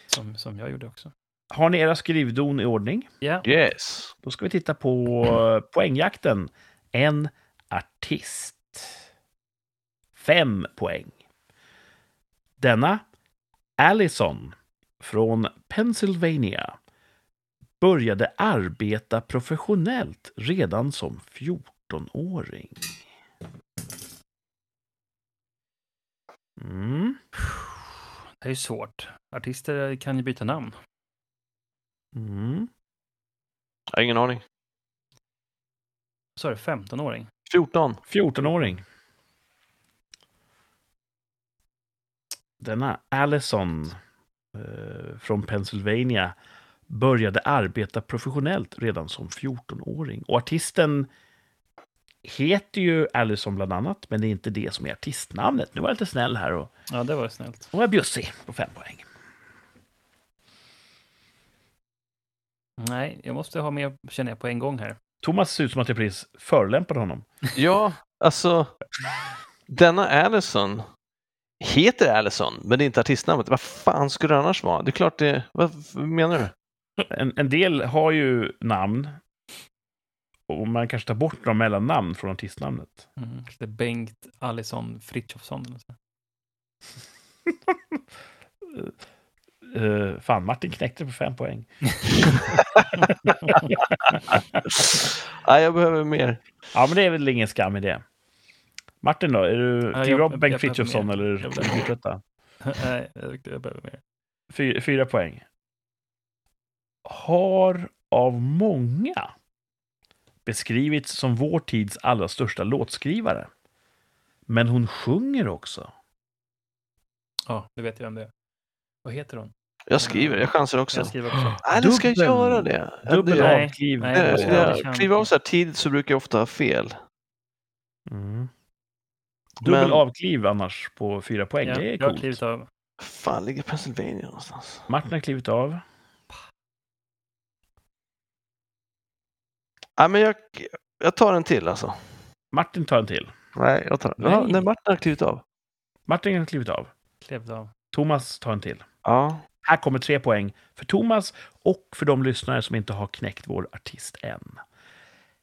Som, som jag gjorde också. Har ni era skrivdon i ordning? Ja, Yes. Då ska vi titta på eh, poängjakten. En artist. Fem poäng. Denna Allison från Pennsylvania började arbeta professionellt redan som 14-åring? Mm. Det är ju svårt. Artister kan ju byta namn. Mm. Jag har ingen aning. Så är det 15-åring. 14. 14-åring. Denna Allison från Pennsylvania började arbeta professionellt redan som 14-åring. Och artisten heter ju Allison bland annat, men det är inte det som är artistnamnet. Nu var jag lite snäll här och, Ja, det var snällt. och var bjussig på fem poäng. Nej, jag måste ha med, känner jag, på en gång här. Thomas ser ut som att jag precis förolämpade honom. Ja, alltså denna Allison heter Allison, men det är inte artistnamnet. Vad fan skulle det annars vara? Det är klart det... Vad menar du? En, en del har ju namn och man kanske tar bort de mellannamn från artistnamnet. Mm. Det är Bengt Alisson Frithiofsson. Eller så. Uh, fan, Martin knäckte på fem poäng. Nej, jag behöver mer. Ja, men det är väl ingen skam i det. Martin då? Är du kliver jag- av Bengt Frithiofsson eller fortsätta? Nej, jag, behöver mer. Fyra, fyra poäng. Har av många beskrivits som vår tids allra största låtskrivare. Men hon sjunger också. Ja, det vet jag vem det är. Vad heter hon? Jag skriver, jag chansar också. Jag skriver också. Nej, du ska göra det. Dubbel avkliv. kliver av så här tidigt så brukar jag ofta ha fel. Mm. Dubbel Men- avkliv annars på fyra poäng. Ja, det är jag har coolt. klivit av. fan ligger Pennsylvania någonstans? Martin har klivit av. Nej, men jag, jag tar en till alltså. Martin tar en till. Nej, jag tar Ja, Nej. nej, Martin har klivit av. Martin har klivit av. Klivit av. Thomas tar en till. Ja. Här kommer tre poäng för Thomas och för de lyssnare som inte har knäckt vår artist än.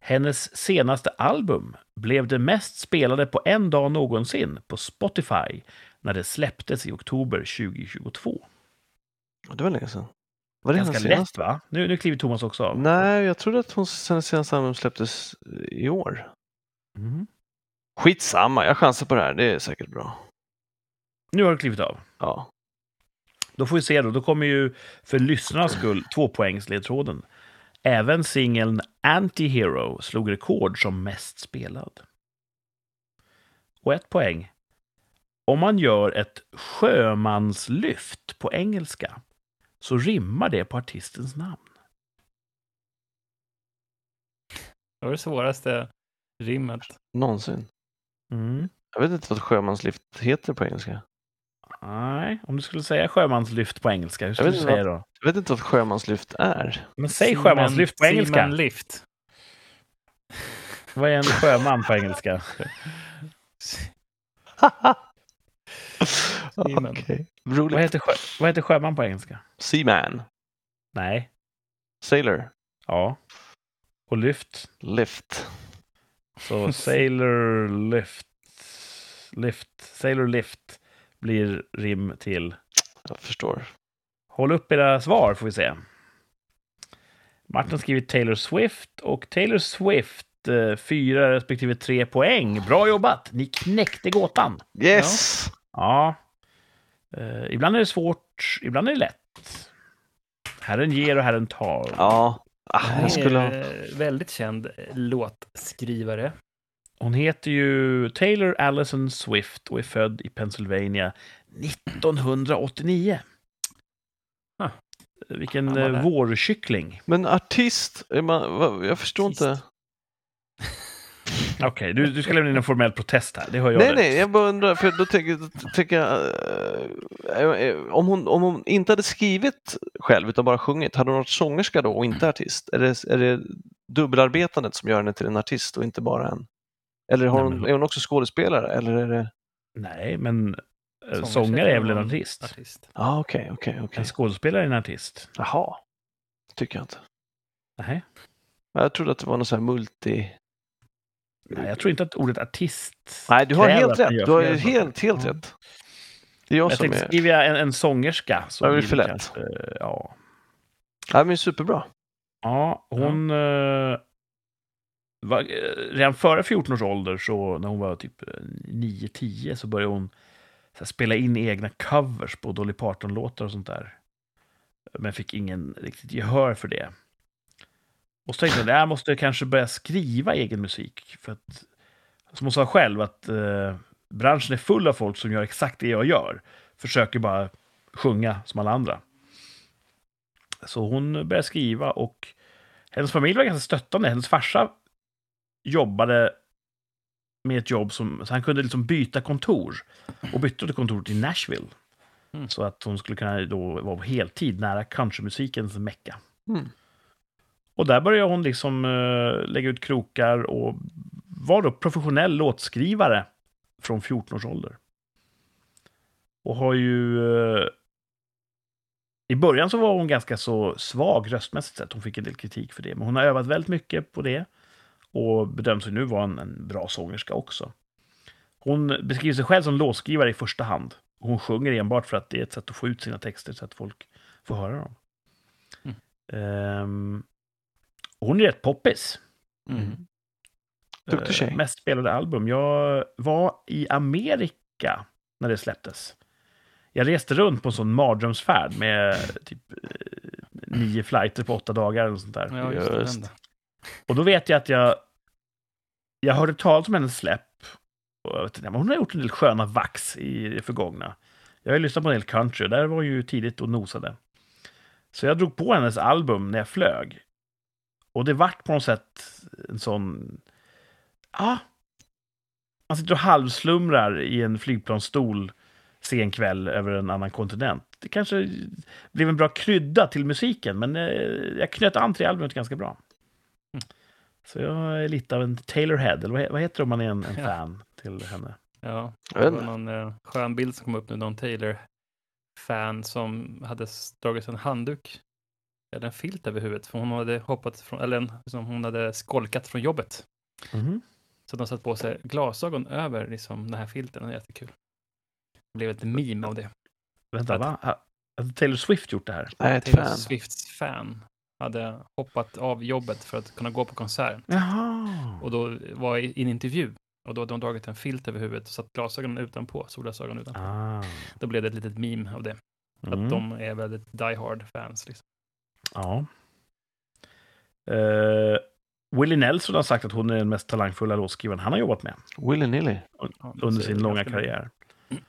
Hennes senaste album blev det mest spelade på en dag någonsin på Spotify när det släpptes i oktober 2022. Det var länge sedan. Var det Ganska lätt va? Nu, nu kliver Thomas också av. Nej, jag trodde att hon, senaste album släpptes i år. Mhm. Skitsamma, jag chansar på det här. Det är säkert bra. Nu har du klivit av. Ja. Då får vi se då. Då kommer ju för lyssnarnas skull tvåpoängsledtråden. Även singeln Anti-Hero slog rekord som mest spelad. Och ett poäng. Om man gör ett sjömanslyft på engelska så rimmar det på artistens namn. Det var det svåraste rimmet. Någonsin. Mm. Jag vet inte vad sjömanslift heter på engelska. Nej, om du skulle säga sjömanslyft på engelska, hur Jag skulle vet du inte säga då? Jag vet inte vad sjömanslyft är. Men säg Seaman- sjömanslyft på engelska. Seamanlift. Vad är en sjöman på engelska? Okej. Vad heter, sjö, vad heter sjöman på engelska? Seaman. Nej. Sailor. Ja. Och lyft. Lift. Så Sailor Lift. Lift. Sailor Lift blir rim till. Jag förstår. Håll upp era svar får vi se. Martin har skrivit Taylor Swift och Taylor Swift eh, fyra respektive tre poäng. Bra jobbat! Ni knäckte gåtan. Yes! Ja. Eh, ibland är det svårt, ibland är det lätt. Herren ger och Herren tar. Ja. Ah, jag skulle är eh, väldigt känd låtskrivare. Hon heter ju Taylor Allison Swift och är född i Pennsylvania 1989. Ah. Vilken var eh, vårkyckling. Men artist, är man, jag förstår Artist. inte. Okej, du, du ska lämna in en formell protest här. Det har jag Nej, nej, jag bara undrar, för då tänker, då tänker jag, eh, om, hon, om hon inte hade skrivit själv utan bara sjungit, hade hon varit sångerska då och inte artist? Är det, är det dubbelarbetandet som gör henne till en artist och inte bara en? Eller har Nej, hon, men- är hon också skådespelare? Eller är det... Nej, men eh, sångare är väl en artist? artist. Ja, ah, okej, okej, okej. En skådespelare är en artist. Jaha, tycker jag inte. Nej. Jag trodde att det var någon sån här multi... nej, jag tror inte att ordet artist Nej, du har helt rätt. Du har helt, helt Ja. rätt. Det är jag, Jag som tänkte, är... skriver jag en, en sångerska så Ja, det blir för lätt. kanske... Ja, Ja, men superbra. ja hon... eh, var, eh, redan före 14 års ålder, så när hon var typ eh, 9-10, så började hon så här, spela in egna covers på Dolly Parton-låtar och sånt där. Men fick ingen riktigt gehör för det. Och så tänkte jag, äh, jag måste kanske börja skriva egen musik. För att, som hon sa själv, att eh, branschen är full av folk som gör exakt det jag gör. Försöker bara sjunga som alla andra. Så hon började skriva och hennes familj var ganska stöttande. Hennes farsa jobbade med ett jobb som, så han kunde liksom byta kontor. Och bytte till kontor till Nashville. Mm. Så att hon skulle kunna då vara på heltid nära countrymusikens mecka. Mm. Och där började hon liksom eh, lägga ut krokar och var då professionell låtskrivare från 14 års ålder. Och har ju... Eh, I början så var hon ganska så svag röstmässigt sett. Hon fick en del kritik för det. Men hon har övat väldigt mycket på det. Och bedöms nu vara en, en bra sångerska också. Hon beskriver sig själv som låtskrivare i första hand. Hon sjunger enbart för att det är ett sätt att få ut sina texter så att folk får höra dem. Mm. Ehm, hon är rätt poppis. Mm. Duktig tjej. Eh, mest spelade album. Jag var i Amerika när det släpptes. Jag reste runt på en sån mardrömsfärd med typ eh, nio flighter på åtta dagar eller sånt där. Ja, just det. Och då vet jag att jag... Jag hörde talas om hennes släpp. Och jag vet inte, men hon har gjort en del sköna vax i det förgångna. Jag har ju lyssnat på en del country, och där var ju tidigt och nosade. Så jag drog på hennes album när jag flög. Och det vart på något sätt en sån... Ja. Man sitter och halvslumrar i en flygplansstol sen kväll över en annan kontinent. Det kanske blev en bra krydda till musiken, men eh, jag knöt an till albumet ganska bra. Så jag är lite av en Taylor-head, eller vad, heter det om man är en, en Ja. fan till henne? Ja, det var någon eh, skön bild som kom upp nu, någon Taylor-fan som hade dragit en handduk eller en filt över huvudet, för hon hade hoppat från, eller en, som hon hade skolkat från jobbet. Mhm. Så de satt på sig glasögon över liksom, den här filten, det var jättekul. Det blev ett meme av det. Vänta, va? Ha- Hade Taylor Swift gjort det här? Nej, ett Taylor fan. Swifts fan hade hoppat av jobbet för att kunna gå på konsert. Jaha. Och då var i i en intervju. Och då hade de dragit en filt över huvudet och satt glasögonen utanpå, solglasögon utanpå. Ah. Då blev det ett litet meme av det. Mm. Att de är väldigt die hard fans. Liksom. Ja. Uh, Willie Nelson har sagt att hon är den mest talangfulla låtskrivaren han har jobbat med Willy Nilly. Ja, under sin långa karriär.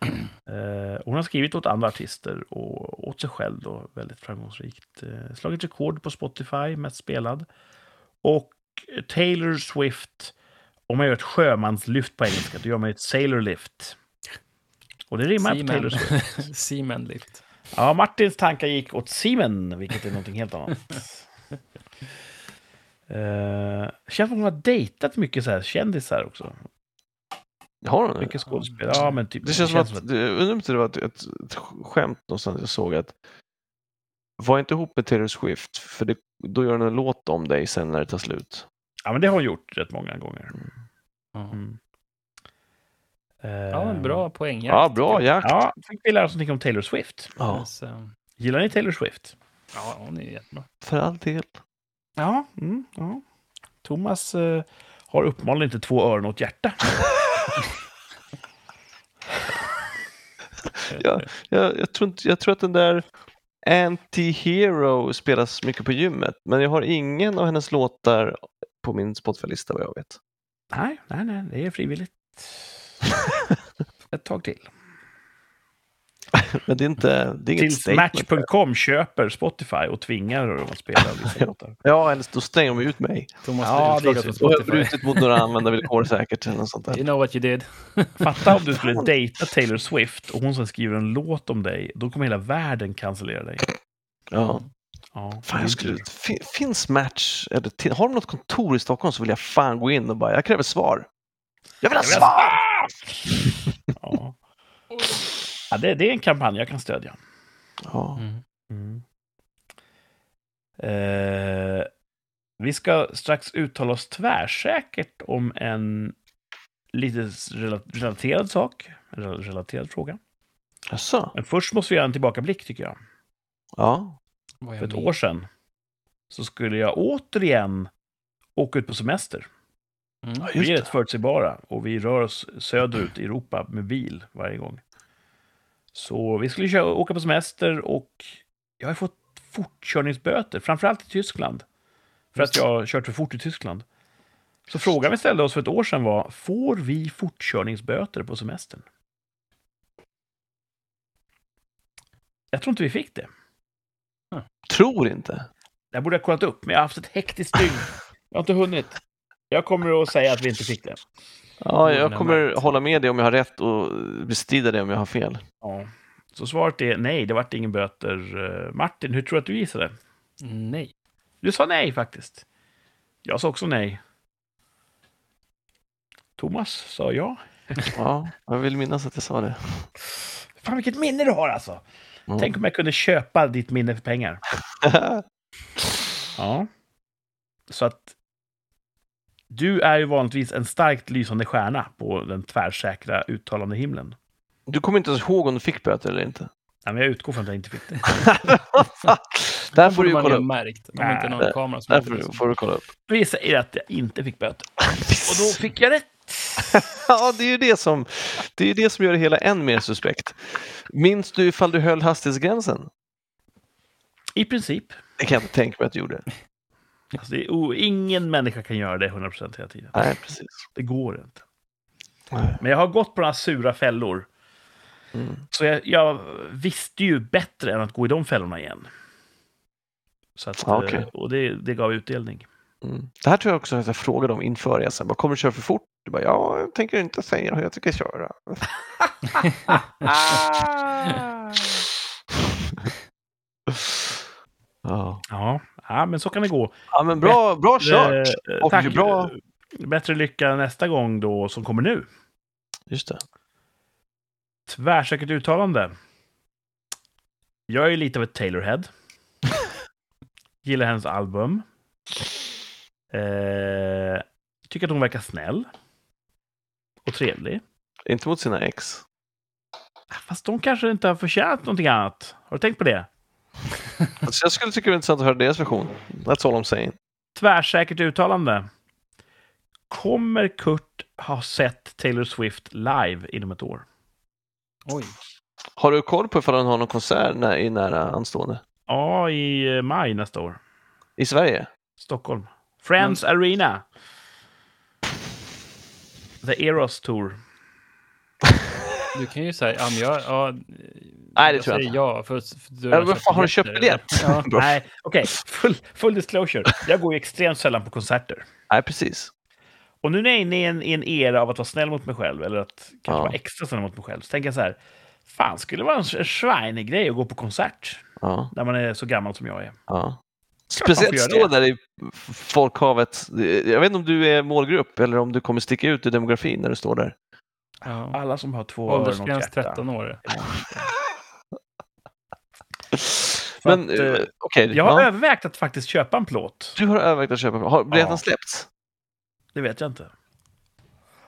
Eh, hon har skrivit åt andra artister och åt sig själv då, väldigt framgångsrikt. Eh, slagit rekord på Spotify, mest spelad. Och Taylor Swift, om man gör ett sjömanslyft på engelska, då gör man ett sailor lift. Och det rimmar på. Taylor Swift. Seaman lift. Ja, Martins tankar gick åt Seaman, vilket är någonting helt annat. Uh, känns som hon har dejtat mycket så här kändisar också. Har hon det? Mycket skådespelare. Ja, men typ. Det känns som att, det- jag undrar om inte det var ett, ett, ett skämt någonstans jag såg att var inte ihop med Taylor Swift, för det, då gör hon en låt om dig sen när det tar slut. Ja, men det har hon gjort rätt många gånger. Ja. Mm. Ja, en bra poäng. Ja, bra jakt. Ja, fick vi lära oss någonting om Taylor Swift. Ja, Ja. Gillar ni Taylor Swift? ja, hon är jättebra. för all del. Ja. Mm, ja. Thomas eh, har uppenbarligen inte två öron och ett hjärta. Ja, jag, jag, tror inte, jag tror att den där Anti-Hero spelas mycket på gymmet, men jag har ingen av hennes låtar på min Spotify-lista vad jag vet. Nej, nej, nej, det är frivilligt. Ett tag till. Men det är inte, det är inget Tills. Match.com köper Spotify och tvingar dem att spela vissa låtar. Ja, eller då stänger de ut mig. Thomas Ja, det är jag har Spotify. brutit mot några användarvillkor säkert. Eller sånt där. You know what you did. Fatta om du skulle dejta Taylor Swift och hon sen skriver en låt om dig. Då kommer hela världen cancellera dig. Ja. Ja, Fan, jag skulle, finns Match, eller, har de något kontor i Stockholm så vill jag fan gå in och bara, jag kräver svar. Jag vill ha Jag vill ha svar! Ja. Ja, det, det är en kampanj jag kan stödja. Ja. Mm. Mm. Eh, vi ska strax uttala oss tvärsäkert om en lite rela- relaterad sak, en rel- relaterad fråga. Jaså? Men först måste vi göra en tillbakablick tycker jag. Ja. För ett med? år sedan så skulle jag återigen åka ut på semester. Mm. ja Vi är rätt förutsägbara och vi rör oss söderut i Europa med bil varje gång. Så vi skulle köra, åka på semester och jag har fått fortkörningsböter, framförallt i Tyskland. För att jag har kört för fort i Tyskland. Så frågan vi ställde oss för ett år sedan var, får vi fortkörningsböter på semestern? Jag tror inte vi fick det. Tror inte. Jag borde ha kollat upp, men jag har haft ett hektiskt dygn. Jag har inte hunnit. Jag kommer att säga att vi inte fick det. Ja, jag kommer hålla med dig om jag har rätt och bestrida det om jag har fel. Ja. Så svaret är nej, det vart ingen böter. Eh, Martin, hur tror du att du gissade? Nej. Du sa nej faktiskt. Jag sa också nej. Thomas sa ja. Ja, jag vill minnas att jag sa det. Fan vilket minne du har alltså! Mm. Tänk om jag kunde köpa ditt minne för pengar. Ja. Så att du är ju vanligtvis en starkt lysande stjärna på den tvärsäkra uttalande himlen. Du kommer inte ens ihåg om du fick böter eller inte? Nej, men jag utgår från att jag inte fick det. Där får du ju man kolla upp. märkt. Om inte någon kamera som Där får du, får du kolla upp. Vi säger att jag inte fick böter. Och då fick jag rätt. Ja, det är ju det som, det är det som gör det hela än mer suspekt. Minns du ifall du höll hastighetsgränsen? I princip. Det kan jag inte tänka mig att du gjorde. Alltså, det är, o- ingen människa kan göra det 100% hela tiden. Nej, precis. Det går inte. Nej. Men jag har gått på några sura fällor. Mm. Så jag, jag visste ju bättre än att gå i de fällorna igen. Så att, Ja, okej. eh, Och det, det gav utdelning. Mm. Det här tror jag också att jag frågade om inför resan. Vad kommer du köra för fort? Du bara, ja, jag tänker inte säga hur jag tycker köra. ja. Ja, ja men så kan det gå. ja, men bra, bra kört! Eh, Och tack. bra. Bättre lycka nästa gång då, som kommer nu. Just det. Tvärsäkert uttalande. Jag är lite av ett Taylorhead. Gillar hennes album. Eh, tycker att hon verkar snäll. Och trevlig. Inte mot sina ex. Fast de kanske inte har förtjänat någonting annat. Har du tänkt på det? Alltså, jag skulle tycka det var intressant att höra deras version. That's all I'm saying. Tvärsäkert uttalande. Kommer Kurt ha sett Taylor Swift live inom ett år? Oj. Har du koll på ifall han har någon konsert när, i nära anstående? Ja, i eh, maj nästa år. I Sverige? Stockholm. Friends Arena. The Eros Tour. Du kan ju säga, ja, jag, ja, Nej, det jag tror jag inte. ja. För, för fan, har du köpt biljett? Ja. Nej, okej. Full, full disclosure. Jag går ju extremt sällan på konserter. Nej, precis. Och nu när jag är inne i en, i en era av att vara snäll mot mig själv, eller att kanske Ja. vara extra snäll mot mig själv, så tänker jag så här. Fan, skulle det vara en schweinig grej att gå på konsert Ja, när man är så gammal som jag är? ja. Speciellt stå där i folkhavet. Jag vet inte om du är målgrupp eller om du kommer sticka ut i demografin när du står där. Ja. Alla som har två öron och Åldersgräns hjärta. 13 år. Men att, eh, eh, okej, Jag har ja. övervägt att faktiskt köpa en plåt. du har övervägt att köpa. Har biljetten Ja. släppts? Det vet jag inte.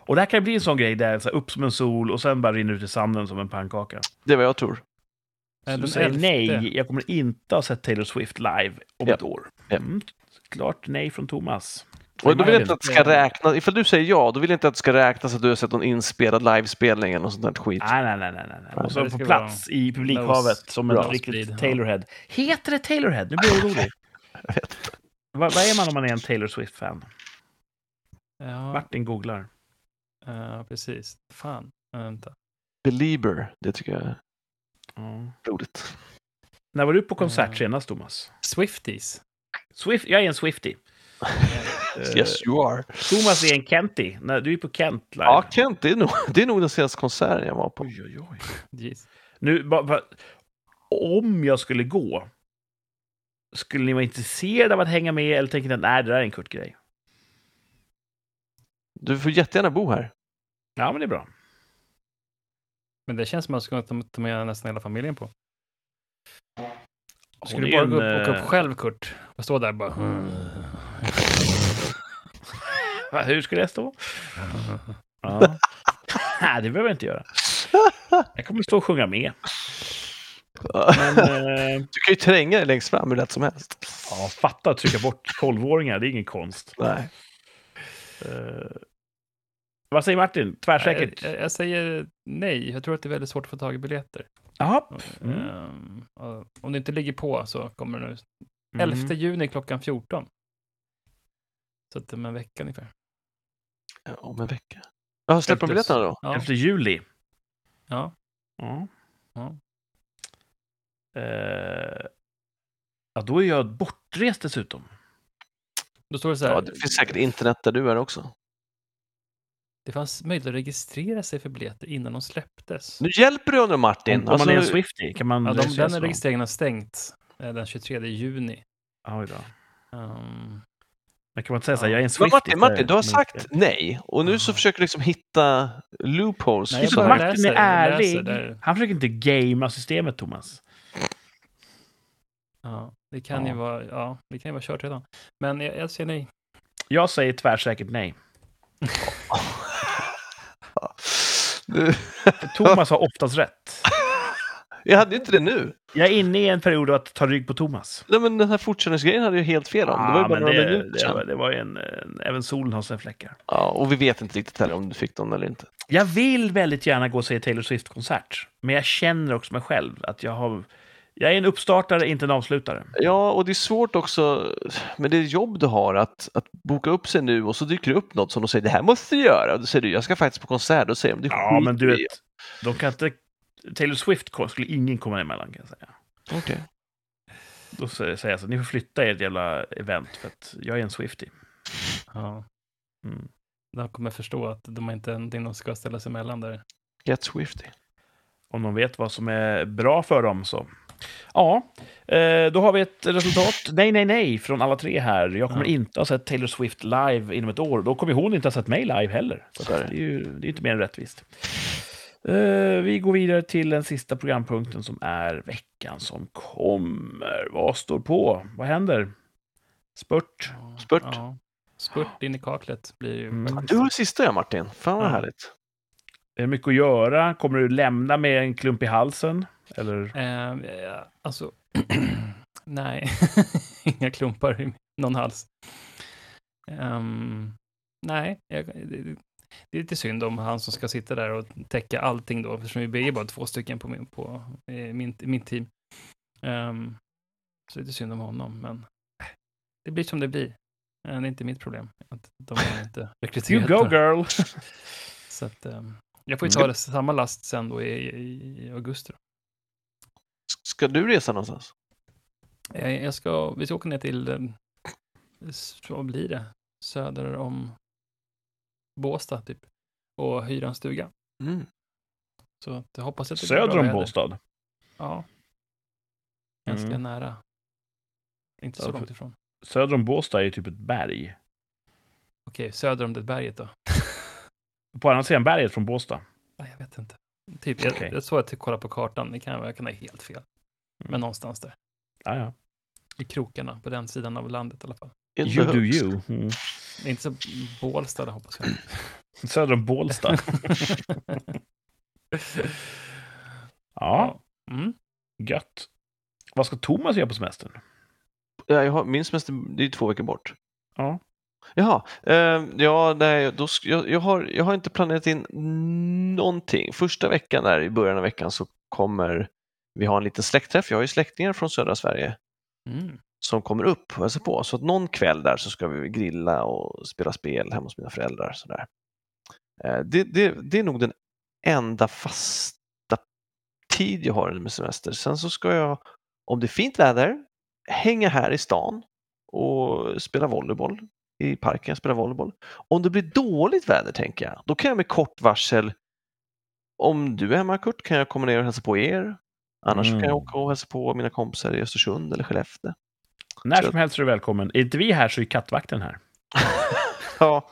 Och det här kan ju bli en sån grej där så här, upp som en sol och sen bara rinner ut i sanden som en pannkaka. Det är vad jag tror. Så du säger nej, jag kommer inte ha sett Taylor Swift live om Ja. ett år. Mm, klart nej från Thomas. Och då vill jag inte att det ska räknas, ifall du säger ja, då vill jag inte att det ska räknas att du har sett någon inspelad livespelning eller något sånt där skit. Nej, nej, nej, nej, nej. Och så på plats i publikhavet som en riktigt ja. Taylorhead. Heter det Taylorhead? Nu blir jag orolig. Jag vet. Vad, vad är man om man är en Taylor Swift-fan? Ja, Martin googlar. ja, precis. Fan, vänta. Belieber, det tycker jag är Ja. roligt. När var du på konsert Mm. senast, Thomas? Swifties. Swift, jag är en Swiftie. Eh, Yes you are. Thomas är en Kenty. När du är på Kent live. Ja, Kent, det är, nog, det är nog den senaste konserten jag var på. Oj, oj, oj. Jeez. Nu, ba, ba, om jag skulle gå, skulle ni vara intresserade av att hänga med eller tänker ni att nej, det där är en Kurt-grej? Du får jättegärna bo här. Ja, men det är bra. Men det känns som att man ska ta ta med nästan hela familjen på. Skulle du bara gå upp, åka upp eh, själv, Kurt? Och stå där bara... Va, Hur skulle jag stå? Ja. Nej, det behöver jag inte göra. Jag kommer stå och sjunga med. Men, eh, Du kan ju tränga dig längst fram hur lätt som helst. ja, fatta att trycka bort 12-åringar, det är ingen konst. Nej. Eh, vad säger Martin? Tvärsäkert? Jag, jag, jag säger nej. Jag tror att det är väldigt svårt att få tag i biljetter. Jaha. Mm. Och om det inte ligger på så kommer det nu. Mm. 11 juni klockan 14. Så att det är om en vecka ungefär. Ja, Om en vecka. Ja, släpper de biljetterna då? Ja, Efter juli. ja. Ja. Ja. Eh, ja, då är jag bortrest dessutom. Då står det så här. Ja, det finns säkert internet där du är också. Det fanns möjlighet att registrera sig för biljetter innan de släpptes. Nu hjälper du honom Martin. Om, om Alltså, man är en Swiftie kan man Ja, de, den registreringen har stängt eh, den 23 juni. Oj då. Ehm, Men kan man inte säga så här, Ja. jag är en Men Swiftie? Martin, Martin, du har men- sagt nej och nu så försöker du liksom hitta loopholes. Nej, jag bara Martin läser, är ärlig. läser. Han försöker inte gamea systemet, Thomas. ja, det kan Ja. ju vara, ja, det kan ju vara kört redan. Men jag, jag säger nej. Jag säger tvärsäkert nej. Thomas har oftast rätt. Jag hade ju inte det nu. Jag är inne i en period att ta rygg på Thomas. Nej, men den här fortkörningsgrejen hade jag helt fel om. det var ju bara några det, minuter det, var, det var ju en, en... Även solen har sina fläckar. Ja, och vi vet inte riktigt heller om du fick dem eller inte. Jag vill väldigt gärna gå och se Taylor Swift-konsert. Men jag känner också mig själv att jag har... Jag är en uppstartare, inte en avslutare. Ja, och det är svårt också med det jobb du har att, att boka upp sig nu och så dyker det upp något som de säger det här måste du göra. Då säger du jag ska faktiskt på konsert. Då säger de det Ja, skiter men du vi i." vet, de kan inte... Taylor Swift skulle ingen komma emellan kan jag säga. Okej. Då säger jag så ni får flytta ert jävla event för att jag är en Swiftie. Ja. Mm. De kommer förstå att de inte någonting de ska ställa sig emellan där. Get Swifty. Om de vet vad som är bra för dem så. Ja, eh, då har vi ett resultat. Nej, nej, nej från alla tre här. Jag kommer Ja. inte ha sett Taylor Swift live inom ett år. Då kommer hon inte ha sett mig live heller. Så är det är ju det är inte mer än rättvist. Eh, vi går vidare till den sista programpunkten som är veckan som kommer. Vad står på? Vad händer? Spurt. Spurt. Ja. Spurt in i kaklet blir ju Mm. Du har sista ja, Martin. Fan vad Ja. härligt. Är det mycket att göra? Kommer du lämna med en klump i halsen? Eller? Eh, alltså, nej, inga klumpar i någon hals. Ehm, nej, jag, det, är lite synd om han som ska sitta där och täcka allting då, eftersom vi är bara två stycken på min, på, eh, min, min team. Ehm, så det är lite synd om honom, men eh, det blir som det blir. Eh, Det är inte mitt problem. Att de har inte You rekryterat. go några. girl! Så att, ehm, jag får ju ta det, samma last sen då i, i, i augusti. Då. Ska du resa någonstans? Jag, jag ska, vi ska åka ner till, eh, vad blir det, söder om Båstad typ, och hyra en stuga. Mm. Så jag hoppas att det Söder om. Båstad. Ja. Ganska Mm. nära. Inte så Ja, långt ifrån. Söder om Båstad är ju typ ett berg. Okej, söder om det berget då? På andra sidan berget från Båstad. Nej, jag vet inte. Typ, jag, Okej. jag såg att jag kollade på kartan, det kan, jag kan ha helt fel. Mm. Men någonstans där. Ja, ja. I krokarna, på den sidan av landet i alla fall. In You do you. Mm. Det inte så Bålstad hoppas jag. Söder om Bålsta. Ja, Mm. gött. Vad ska Thomas göra på semestern? Ja, jag har, min semester det är två veckor bort. Ja. Jaha, eh, ja, nej, då, sk- jag, jag, har, jag har inte planerat in någonting. Första veckan där i början av veckan så kommer vi ha en liten släktträff. Jag har ju släktingar från södra Sverige Mm. Som kommer upp och hälsar på. Så att någon kväll där så ska vi grilla och spela spel hemma hos mina föräldrar. Sådär. Eh, det, det, det är nog den enda fasta tid jag har med semester. Sen så ska jag, om det är fint väder, hänga här i stan och spela volleyboll i parken, spela volleyboll. Om det blir dåligt väder tänker jag, då kan jag med kort varsel, om du är hemma Kurt, kan jag komma ner och hälsa på er. Annars Mm. kan jag åka och hälsa på mina kompisar i Östersund eller Skellefteå. När som helst är du välkommen. Är inte vi här så är kattvakten här. Ja,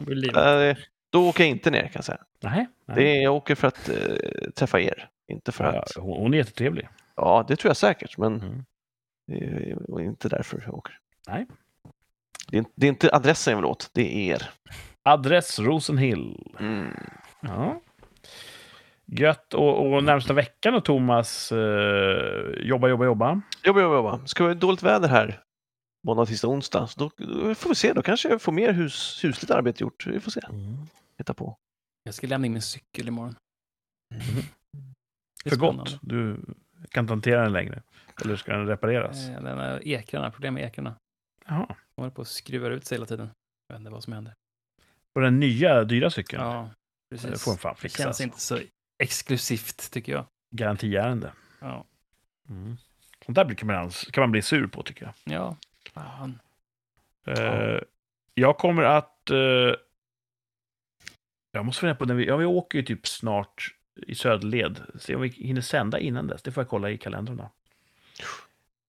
eh, då åker jag inte ner kan jag säga. Nej. nej. Det är, jag åker för att eh, träffa er, inte för Ja, att... hon hon är jättetrevlig. Ja, det tror jag säkert, men Mm. det är inte därför jag åker. Nej. Det är, inte- det är inte adressen jag vill åt, det är er. Adress Rosenhill. Mm. Ja. Gött. Och, och närmsta veckan och Thomas, eh, jobba, jobba, jobba. Jobba, jobba, jobba. Ska vara dåligt väder här måndag, tisdag, onsdag. Så då, då får vi se, då kanske jag får mer hus, husligt arbete gjort. Vi får se. Hitta på. Jag ska lämna in min cykel imorgon. Det är För gott. Du kan inte hantera den längre. Eller ska den repareras? Eh, Den har ekrarna, problem med ekrarna. Jaha. De håller på att skruva ut sig hela tiden. Jag vet inte vad som händer. Och den nya dyra cykeln? Ja, det precis. får en fan Det fixa. känns inte så exklusivt, tycker jag. Garantiärende. Ja, Mm. Sånt där kan man, kan man bli sur på, tycker jag. ja. Fan. Eh, jag kommer att... eh, jag måste fundera på när vi... Ja, vi åker ju typ snart i söderled. Se om vi hinner sända innan dess. Det får jag kolla i kalendrarna.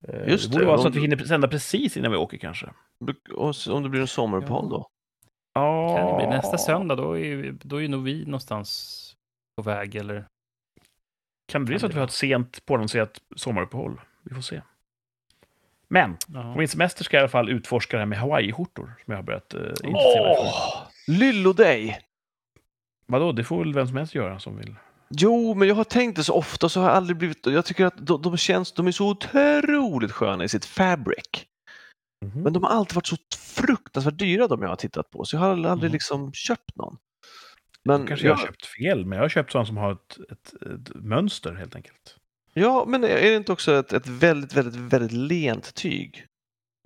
Eh, Just det borde det, vara så att vi hinner sända precis innan vi åker kanske. Om det blir en sommaruppehåll då? Ja. Kan det bli nästa söndag, då är, ju- då är nog vi någonstans på väg, eller? Kan det bli Kan så att vi har ett sent påannonserat sommaruppehåll? Vi får se. Men på Ja. min semester ska jag i alla fall utforska det här med Hawaii-skjortor som jag har börjat eh, intressera mig för. Åh! Lyllo dig! Vadå, det får väl vem som helst göra som vill. Jo, men jag har tänkt det så ofta så har jag aldrig blivit... Jag tycker att de, de känns... De är så otroligt sköna i sitt fabric. Mhm. Men de har alltid varit så fruktansvärt dyra de jag har tittat på, så jag har aldrig Mhm. liksom köpt någon. Men, Kanske jag ja, har köpt fel, men jag har köpt sådana som har ett, ett, ett mönster helt enkelt. Ja, men är det inte också ett, ett väldigt, väldigt, väldigt lent tyg?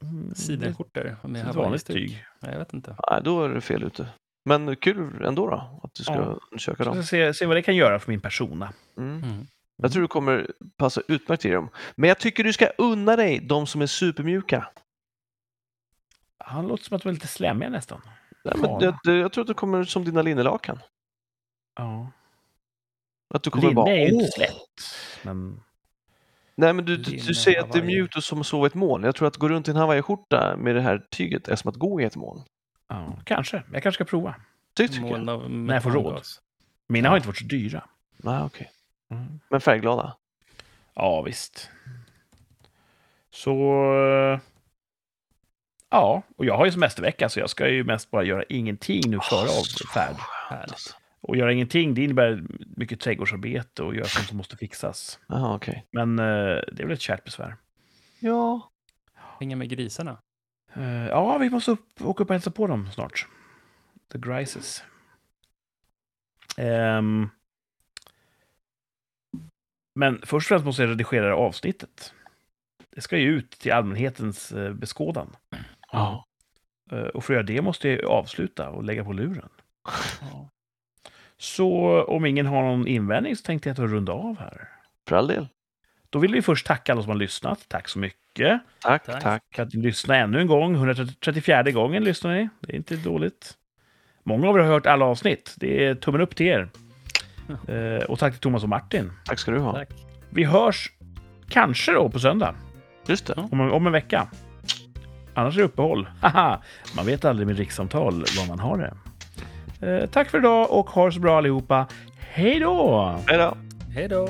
Mm, Sidenskjortor med tyg. Nej, jag vet inte. Nej, då är det fel ute. Men kul ändå då, att du ska Ja. undersöka Så dem. jag ska se, se vad det kan göra för min persona. Mm. Mm. Jag tror du kommer passa utmärkt i dem. Men jag tycker du ska unna dig de som är supermjuka. Han låter som att de är lite slemmiga nästan. Nej, men Ja. jag, jag tror att du kommer som dina linnelakan. Ja. Att du kommer Linne bara, är ju inte slätt. Men Nej, men du, du, du säger att det är mjukt och som att sova i ett moln. Jag tror att gå runt i en hawaiiskjorta med det här tyget är som att gå i ett moln. ja, kanske. Jag kanske ska prova. Det tycker jag. Moln av När jag får råd. Mina Ja. har inte varit så dyra. Nej, okej. Mm. Men färgglada. Ja, visst. Så... eh, Ja, och jag har ju semestervecka så jag ska ju mest bara göra ingenting nu före avfärd. Härligt. Och göra ingenting, det innebär mycket trädgårdsarbete och göra sånt som måste fixas. Jaha, okej. Men eh, det är väl ett kärt besvär. Ja. Hänga med grisarna. Eh, ja, vi måste upp, åka upp och hälsa på dem snart. The Grises. Ehm, men först och främst måste jag redigera avsnittet. Det ska ju ut till allmänhetens eh, beskådan. Ja. Eh, och för att göra det måste jag avsluta och lägga på luren. Ja. Så om ingen har någon invändning så tänkte jag att jag runda av här. För all del. Då vill vi först tacka alla som har lyssnat. Tack så mycket. Tack, Tack. tack. För att ni ännu en gång. 134 gången lyssnar ni. Det är inte dåligt. Många av er har hört alla avsnitt. Det är tummen upp till er. Eh, och tack till Thomas och Martin. Tack ska du ha. Tack. Vi hörs kanske då på söndag. Just det. Om, en- om en vecka. Annars är det uppehåll. Haha, man vet aldrig med rikssamtal var man har det. Eh, tack för idag och ha det så bra allihopa. Hej då! Hej då. Hej då!